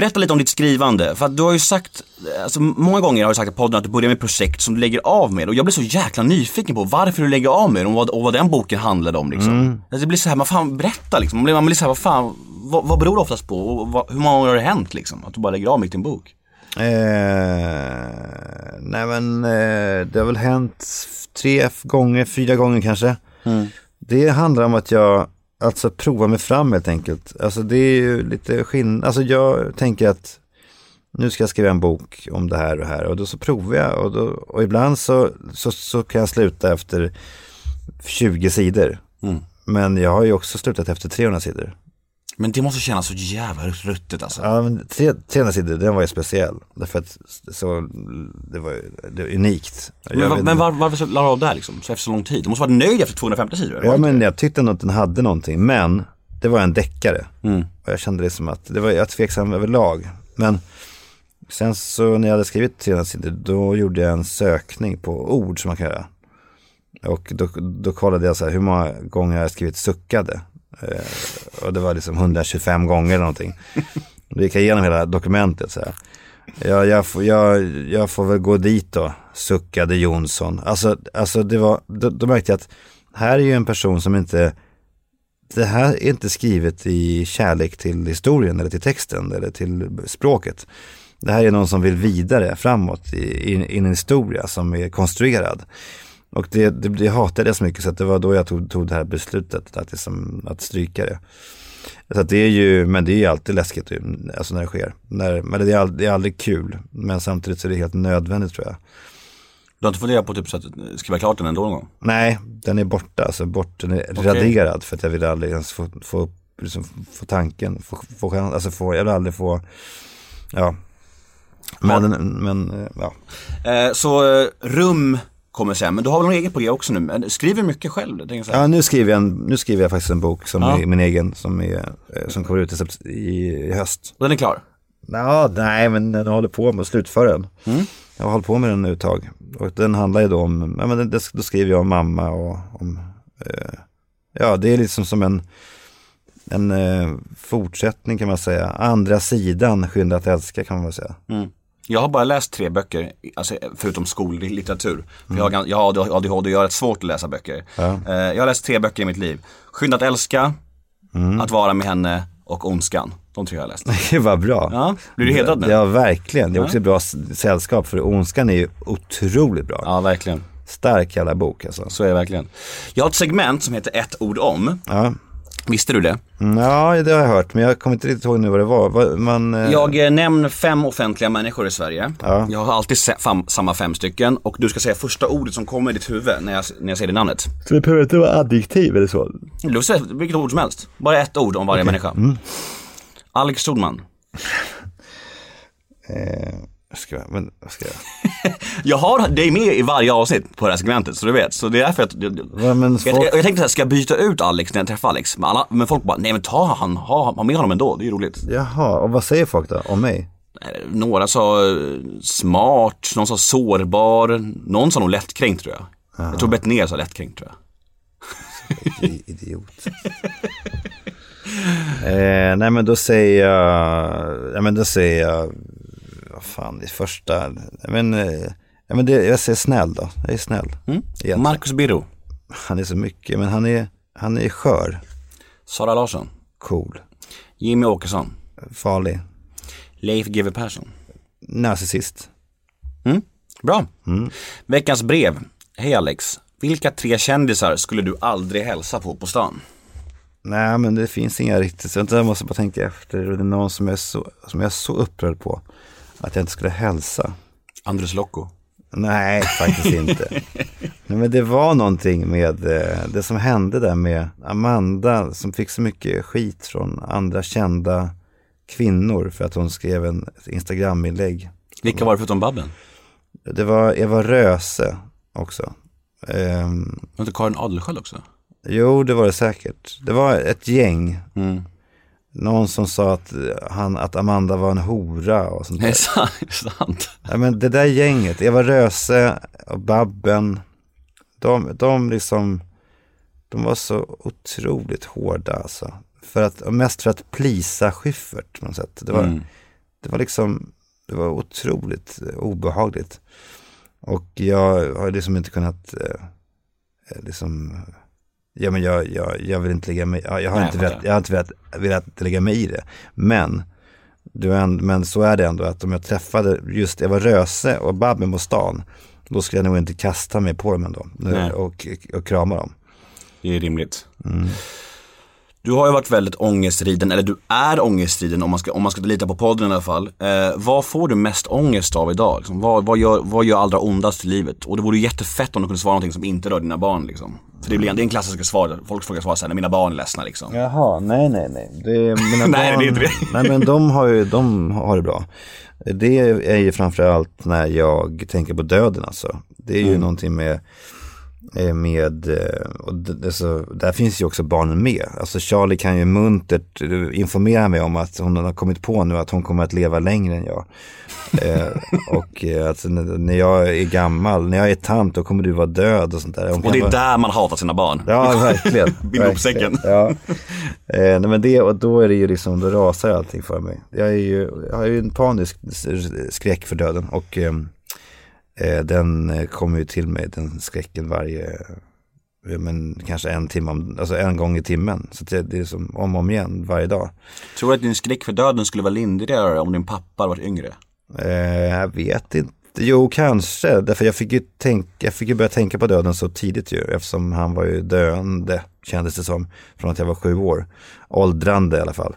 Berätta lite om ditt skrivande. För att du har ju sagt, alltså många gånger har du sagt i podden att du börjar med projekt som du lägger av med. Och jag blir så jäkla nyfiken på varför du lägger av med dem och vad, och vad den boken handlade om liksom. Mm. Alltså, det blir så här, man fan berätta liksom. Man blir, man blir så här, vad fan, vad, vad beror det oftast på? Och vad, hur många gånger har det hänt liksom? Att du bara lägger av mitt i en bok? Eh, nej men eh, det har väl hänt tre gånger, fyra gånger kanske. Det handlar om att jag alltså provar mig fram helt enkelt. Alltså det är ju lite skillnad. Alltså jag tänker att nu ska jag skriva en bok om det här och här och då så provar jag och, då, och ibland så, så, så kan jag sluta efter 20 sidor. Men jag har ju också slutat efter 300 sidor. Men det måste kännas så jävla ruttet alltså. Ja, men tre, 300 sidor, den var ju speciell. Därför att så, det var, det var unikt. Jag Men, var, men var, varför la du av där liksom? Så efter så lång tid? Du måste vara nöjd efter 250 sidor? Ja men jag tyckte ändå att den hade någonting. Men det var en deckare. Mm. Och jag kände det som att, det var jag tveksam överlag. Men sen så när jag hade skrivit 300 sidor då gjorde jag en sökning på ord som man kan göra. Och då, då kollade jag så här hur många gånger jag hade skrivit suckade. Eh, och det var liksom 125 gånger eller någonting. Då gick jag igenom hela dokumentet så här. Ja, jag, får, jag, jag får väl gå dit då, suckade Jonsson. Alltså, alltså det var, då, då märkte jag att här är ju en person som inte, det här är inte skrivet i kärlek till historien eller till texten eller till språket. Det här är någon som vill vidare framåt i, i, i en historia som är konstruerad. Och det, det, det hatade jag så mycket så att det var då jag tog, tog det här beslutet att, liksom, att stryka det. Så att det är ju, men det är ju alltid läskigt alltså när det sker. När, men det är, aldrig, det är aldrig kul, men samtidigt så är det helt nödvändigt tror jag. Du har inte funderat på typ så att skriva klart den ändå någon gång? Nej, den är borta, alltså bort, den är raderad för att jag vill aldrig ens få, få, liksom, få tanken, få, få chans, alltså få, jag vill aldrig få, ja. Men, men eh, ja. Eh, så eh, rum kommer sen, men du har väl något eget på G också nu? Men Skriver mycket själv? jag ja nu, skriver jag en, nu skriver jag faktiskt en bok som Ja. är min egen, som, är, eh, som kommer ut i, i, höst. Och den är klar? Ja, nej men jag håller på med att slutföra den. Jag har hållit på med den nu ett tag. Och den handlar ju då om, ja men det- det, då skriver jag om mamma och om, eh, ja det är liksom som en, en eh, fortsättning kan man säga. Andra sidan, Skynda att älska kan man väl säga. Jag har bara läst tre böcker, alltså, förutom skollitteratur. För jag, har, jag har ADHD och jag har rätt svårt att läsa böcker. Eh, jag har läst tre böcker i mitt liv. Skynda att älska, Att vara med henne och Ondskan. De tre har jag läst. Det var bra. Ja, blir du hedrad nu? Ja, verkligen. Det är också ett bra sällskap för Ondskan är ju otroligt bra. Ja, verkligen. Stark jävla bok alltså. Så är det verkligen. Jag har ett segment som heter ett ord om. Ja. Visste du det? Mm, ja, det har jag hört, men jag kommer inte riktigt ihåg nu vad det var. Man, eh, Jag eh, nämner fem offentliga människor i Sverige. Ja. Jag har alltid se- fam- samma fem stycken och du ska säga första ordet som kommer i ditt huvud när jag, när jag säger det namnet. Så det behöver inte vara adjektiv eller så? Du får säga vilket ord som helst. Bara ett ord om varje människa. Alex Solman. Eh, ska jag, men, ska jag? Jag har dig med i varje avsnitt på det här segmentet så du vet. Så det är därför att jag, Ja, men jag, jag, jag tänkte så här, ska jag byta ut Alex när jag träffar Alex? Men, alla, men folk bara, nej men ta han, ha, ha med honom ändå, det är ju roligt. Jaha, och vad säger folk då om mig? Några sa eh, smart, någon sa sårbar, någon sa nog lättkränkt tror jag. Jag tror Bettner sa lättkränkt tror jag. Idiot. eh, nej men då säger jag, nej men då säger jag, fan det första, men, eh, ja, men det, jag säger snäll då, jag är snäll. Egentligen. Marcus Birro, Han är så mycket, men han är, han är skör, Sara Larsson, cool, Jimmy Åkesson, farlig, Leif GW Persson. narcissist. Mm, bra. Veckans brev. Hej Alex. Vilka tre kändisar skulle du aldrig hälsa på på stan? Nej men det finns inga riktigt, så jag måste bara tänka efter. Det är någon som jag är så, som jag är så upprörd på. Att jag inte skulle hälsa. Andres Locco. Nej, faktiskt inte. Nej, men det var någonting med eh, det som hände där med Amanda som fick så mycket skit från andra kända kvinnor för att hon skrev en ett Instagram-inlägg. Vilka var det förutom Babben? Det var Eva Röse också. Ehm, Var inte Karin Adelsköld också? jo, det var det säkert. Det var ett gäng. Mm. Någon som sa att, han, att Amanda var en hora och sånt där. det är sant. Ja, men det där gänget, Eva Röse och Babben, de, de liksom, de var så otroligt hårda alltså. För att, mest för att plisa Schyffert på något sätt. Det var, Mm. det var liksom, det var otroligt eh, obehagligt. Och jag har liksom inte kunnat, eh, eh, liksom, ja men jag, jag, jag vill inte lägga mig, jag, har Nej, inte velat, jag har inte velat, velat lägga mig i det. Men, du men så är det ändå att om jag träffade just Eva Röse och Babben på stan, då skulle jag nog inte kasta mig på dem ändå Nej. och, och krama dem. Det är rimligt. Du har ju varit väldigt ångestriden, eller du är ångestriden om man ska, om man ska lita på podden i alla fall. Eh, vad får du mest ångest av idag? Liksom? Vad, vad, gör, vad gör allra ondast i livet? Och det vore jättefett om du kunde svara någonting som inte rör dina barn liksom. För det, blir, det är en klassisk svar, folk frågar svar när mina barn är ledsna liksom. Jaha, nej nej nej. Det är, mina Nej, barn, det är inte det. nej men de har ju, de har det bra. Det är ju framförallt när jag tänker på döden alltså. Det är ju Mm. någonting med, med eh, och det, det, så, där finns ju också barnen med. Alltså Charlie kan ju muntert eh, informera mig om att hon har kommit på nu att hon kommer att leva längre än jag. eh, och eh, alltså, när, jag är gammal, när jag är tant då kommer du vara död och sånt där. Hon Och det är vara- där man hatar sina barn. Ja, verkligen. Bind ihop säcken. Verkligen, Ja. Eh, nej, men det, och då är det ju liksom, då rasar allting för mig. Jag, är ju, jag har ju en panisk skräck för döden och eh, den eh, kommer ju till mig, den skräcken varje, eh, men kanske en timme, om, alltså en gång i timmen. Så det, det är som om och om igen varje dag. Tror du att din skräck för döden skulle vara lindrigare om din pappa hade varit yngre? Eh, jag vet inte. Jo, kanske. Därför jag fick ju tänka, jag fick ju börja tänka på döden så tidigt ju. Eftersom han var ju döende, kändes det som. Från att jag var sju år. Åldrande i alla fall.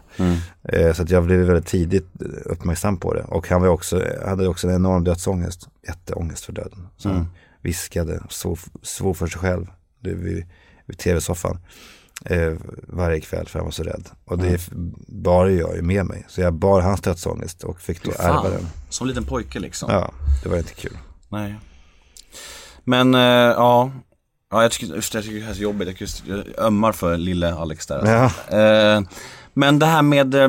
Eh, så att jag blev väldigt tidigt uppmärksam på det. Och han var också, hade också en enorm dödsångest. Jätteångest för döden. Så han viskade, svor, svor för sig själv. Vid, vid tv-soffan. Eh, varje kväll för han var så rädd. Och det bar jag ju med mig. Så jag bar hans dödsångest och fick då ärva den. Som liten pojke liksom. Ja, det var inte kul. Nej. Men, eh, ja. Ja, jag tycker, jag tycker det här är så jobbigt. Jag, just, jag ömmar för lille Alex där. Alltså. Eh, men det här med, eh,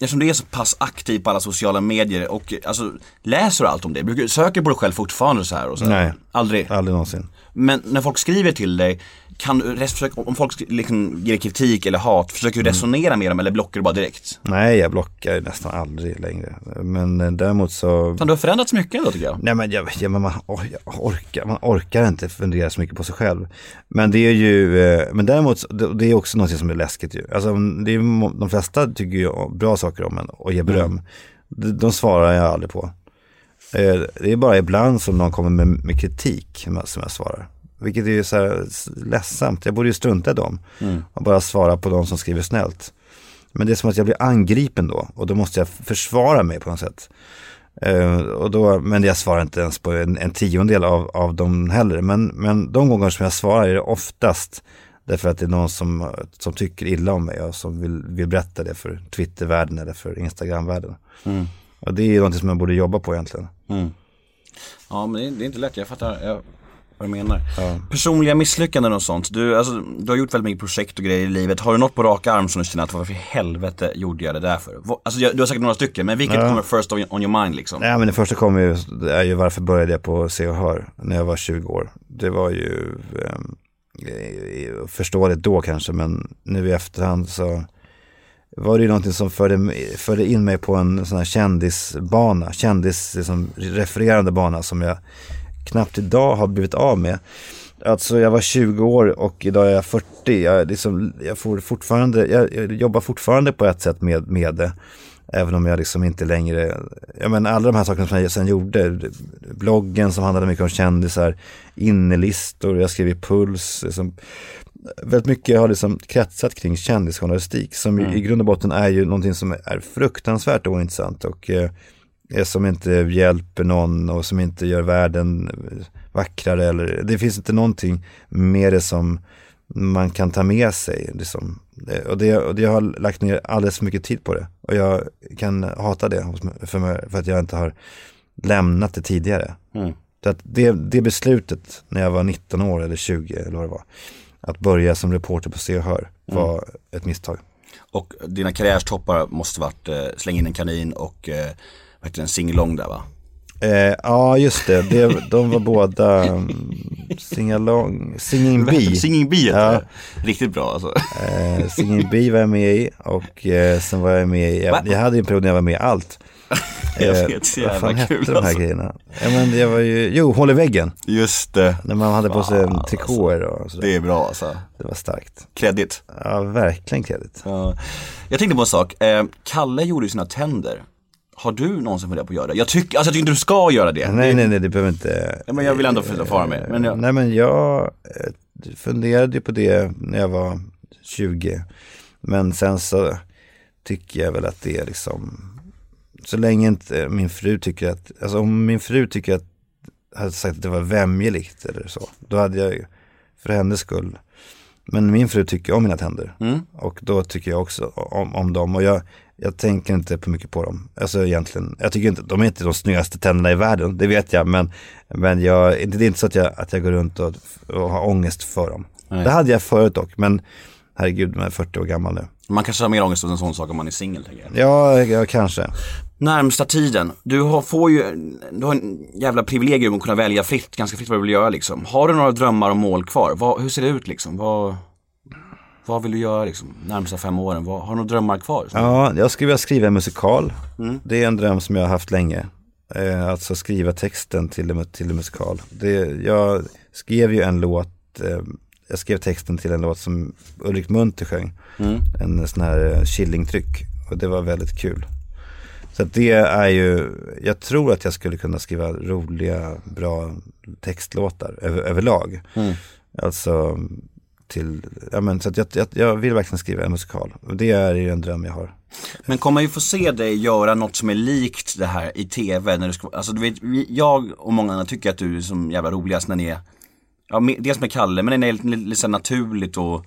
eftersom du är så pass aktiv på alla sociala medier och alltså, läser du allt om det? Brukar, söker på dig själv fortfarande så här? Och så här? Nej. Aldrig? Aldrig någonsin. Men när folk skriver till dig, kan om folk liksom ger kritik eller hat, försöker Mm. du resonera med dem eller blockar du bara direkt? Nej, jag blockar nästan aldrig längre. Men eh, däremot så... Fan, du har förändrats mycket ändå tycker jag. Nej men, jag, ja, men man, orkar, man orkar inte fundera så mycket på sig själv. Men det är ju, eh, men däremot, det, är också något som är läskigt ju. Alltså det är, de flesta tycker ju bra saker om en och ger beröm. De, de svarar jag aldrig på. Eh, Det är bara ibland som någon kommer med, med kritik som jag svarar. Vilket är ju så här ledsamt. Jag borde ju strunta i dem och bara svara på de som skriver snällt. Men det är som att jag blir angripen då och då måste jag försvara mig på något sätt. Eh, och då, men jag svarar inte ens på en, en tiondel av, av dem heller. Men, men de gånger som jag svarar är det oftast därför att det är någon som, som tycker illa om mig och som vill, vill berätta det för Twittervärlden eller för Instagramvärlden. Och det är ju något som jag borde jobba på egentligen. Ja men det är, det är inte lätt, jag fattar jag, vad du menar. Personliga misslyckanden och sånt. Du, alltså, du har gjort väldigt mycket projekt och grejer i livet. Har du något på rak arm som du känner att varför i helvete gjorde jag det där för? Alltså du har säkert några stycken, men vilket kommer first on, your mind liksom? Nej men det första kom ju, är ju varför började jag på Se och Hör när jag var 20 år. Det var ju eh, förståeligt då kanske men nu i efterhand så var det ju någonting som förde, förde in mig på en sån här kändisbana, kändis liksom, refererande bana som jag knappt idag har blivit av med. Alltså jag var 20 år och idag är jag 40. Jag, liksom, jag, får fortfarande, jag, jag jobbar fortfarande på ett sätt med, med det. Även om jag liksom inte längre, jag menar alla de här sakerna som jag sen gjorde, bloggen som handlade mycket om kändisar, innelistor, jag skrev i Puls, liksom, väldigt mycket har liksom kretsat kring kändisjournalistik som i- i grund och botten är ju någonting som är fruktansvärt ointressant och eh, som inte hjälper någon och som inte gör världen vackrare eller det finns inte någonting med det som man kan ta med sig. Liksom. Och, det, och det jag har lagt ner alldeles för mycket tid på det. Och jag kan hata det för, mig, för att jag inte har lämnat det tidigare. Så att det, det beslutet när jag var 19 år eller 20 eller vad det var. Att börja som reporter på Se och Hör var ett misstag. Och dina karriärstoppar måste varit eh, Släng in en kanin och eh, vad heter den, Singalong där va? Eh, ja, just det. det. De var båda um, Singalong, Singing Bee. Singing Bee Ja. Riktigt bra alltså. Eh, Singing Bee var jag med i och eh, sen var jag med i, jag, jag hade en period när jag var med i allt. Jag Eh, vet, så vad fan jävla hette kul de här alltså. grejerna? Ja, men jag var ju, jo, Håll i väggen. Just det, När man hade på sig en Fan, trikåer och sådär. det är bra alltså. Det var starkt. Kreddigt. Ja, verkligen kredit. Ja. Jag tänkte på en sak, eh, Kalle gjorde ju sina tänder. Har du någonsin funderat på att göra det? Jag tycker, alltså jag tycker inte du ska göra det. Nej, nej, nej, det behöver inte. Ja, men jag vill ändå förfara med. Men jag, Nej, men jag eh, funderade på det när jag var 20. Men sen så tycker jag väl att det är liksom, så länge inte min fru tycker att, alltså om min fru tycker att, hade sagt att det var vämjeligt eller så, då hade jag ju för hennes skull. Men min fru tycker om mina tänder. Mm. Och då tycker jag också om, om dem. Och jag, jag tänker inte på mycket på dem. Alltså egentligen, jag tycker inte, de är inte de snyggaste tänderna i världen, det vet jag. Men, men jag, det är inte så att jag, att jag går runt och, och har ångest för dem. Nej. Det hade jag förut dock, men herregud, man är 40 år gammal nu. Man kanske har mer ångest över en sån sak om man är singel, jag. Ja, ja kanske. Närmsta tiden, du har, får ju, du har en jävla privilegium att kunna välja fritt, ganska fritt vad du vill göra liksom. Har du några drömmar och mål kvar? Vad, hur ser det ut liksom? Vad, vad vill du göra liksom, närmsta fem åren? Vad, har du några drömmar kvar? Ja, jag skulle vilja skriva en musikal. Det är en dröm som jag har haft länge. Eh, alltså skriva texten till till en musikal. Det, jag skrev ju en låt, eh, jag skrev texten till en låt som Ulrik Munter sjöng. En sån här eh, Killing-tryck. Och det var väldigt kul. Så det är ju, jag tror att jag skulle kunna skriva roliga, bra textlåtar över, överlag. Alltså till, ja men så att jag, jag, jag vill verkligen skriva en musikal. Och det är ju en dröm jag har. Men kommer vi få se dig göra något som är likt det här i tv? När du ska, alltså du vet, jag och många andra tycker att du är som jävla roligast när ni är, ja dels med Kalle, men när det är lite, lite lite naturligt och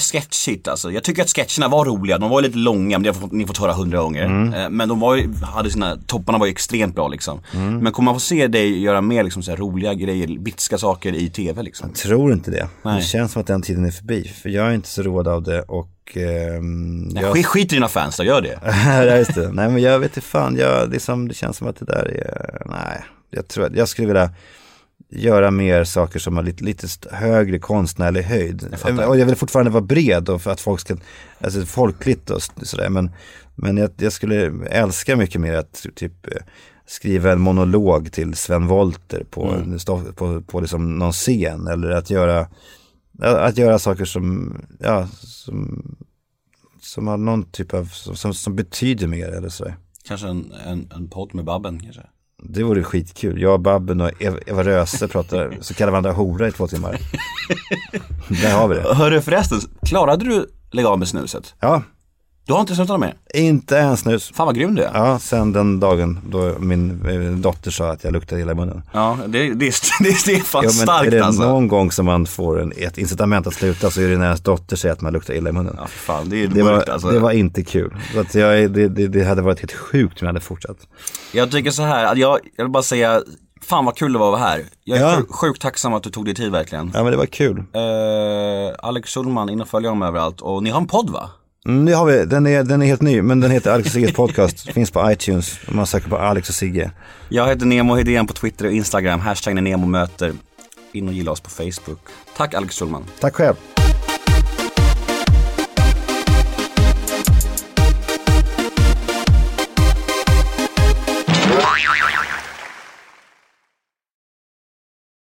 sketchigt alltså. Jag tycker att sketcherna var roliga, de var lite långa, men det har ni fått höra hundra gånger. Eh, Men de var ju, hade sina, topparna var ju extremt bra liksom. Men kommer man få se dig göra mer liksom så roliga grejer, bitska saker i tv liksom? Tror inte det. Nej. Det känns som att den tiden är förbi. För jag är inte så road av det och ehm, Nej, jag... skit, i dina fans då, gör det. ja, just det. Nej men jag vet inte fan, jag, det, är som, det känns som att det där är, nej. Jag tror jag skulle vilja göra mer saker som har lite, lite högre konstnärlig höjd. fattar. och jag vill fortfarande vara bred och för att folk ska, alltså folkligt och sådär. Men, men jag, jag skulle älska mycket mer att typ eh, skriva en monolog till Sven Wollter på, Mm. på, på, på liksom någon scen. Eller att göra, att göra saker som, ja, som, som har någon typ av, som, som, som betyder mer eller sådär. Kanske en, en, en podd med Babben kanske. Det vore skitkul. Jag, Babben och Eva, Röse pratar, så kallar varandra hora i två timmar. Där har vi det. Hörru förresten, klarade du lägga av med snuset? Ja, Du har inte slutat med? inte en snus. Fan vad grym du är. Ja, sen den dagen då min eh, dotter sa att jag luktade illa i munnen. Ja, det, det, det, det är fan Ja, men är starkt det alltså. någon gång som man får en, ett incitament att sluta så är det när ens dotter säger att man luktar illa i munnen. Ja, fan, det är Det mörkt var, alltså. det var inte kul. Så att jag, det, det, det hade varit helt sjukt om jag hade fortsatt. Jag tycker så här, att jag, jag vill bara säga, fan vad kul det var att vara här. Jag är Ja. sjukt, tacksam att du tog dig tid verkligen. Ja men det var kul. Eh, Alex Schulman, in och följ honom överallt. Och ni har en podd va? Det har vi. Den är, den är helt ny, men den heter Alex och Sigges podcast. Finns på iTunes. Om man söker på Alex och Sigge. Jag heter Nemo Hedén på Twitter och Instagram, hashtag när Nemo möter. In och gilla oss på Facebook. Tack Alex Schulman. Tack själv.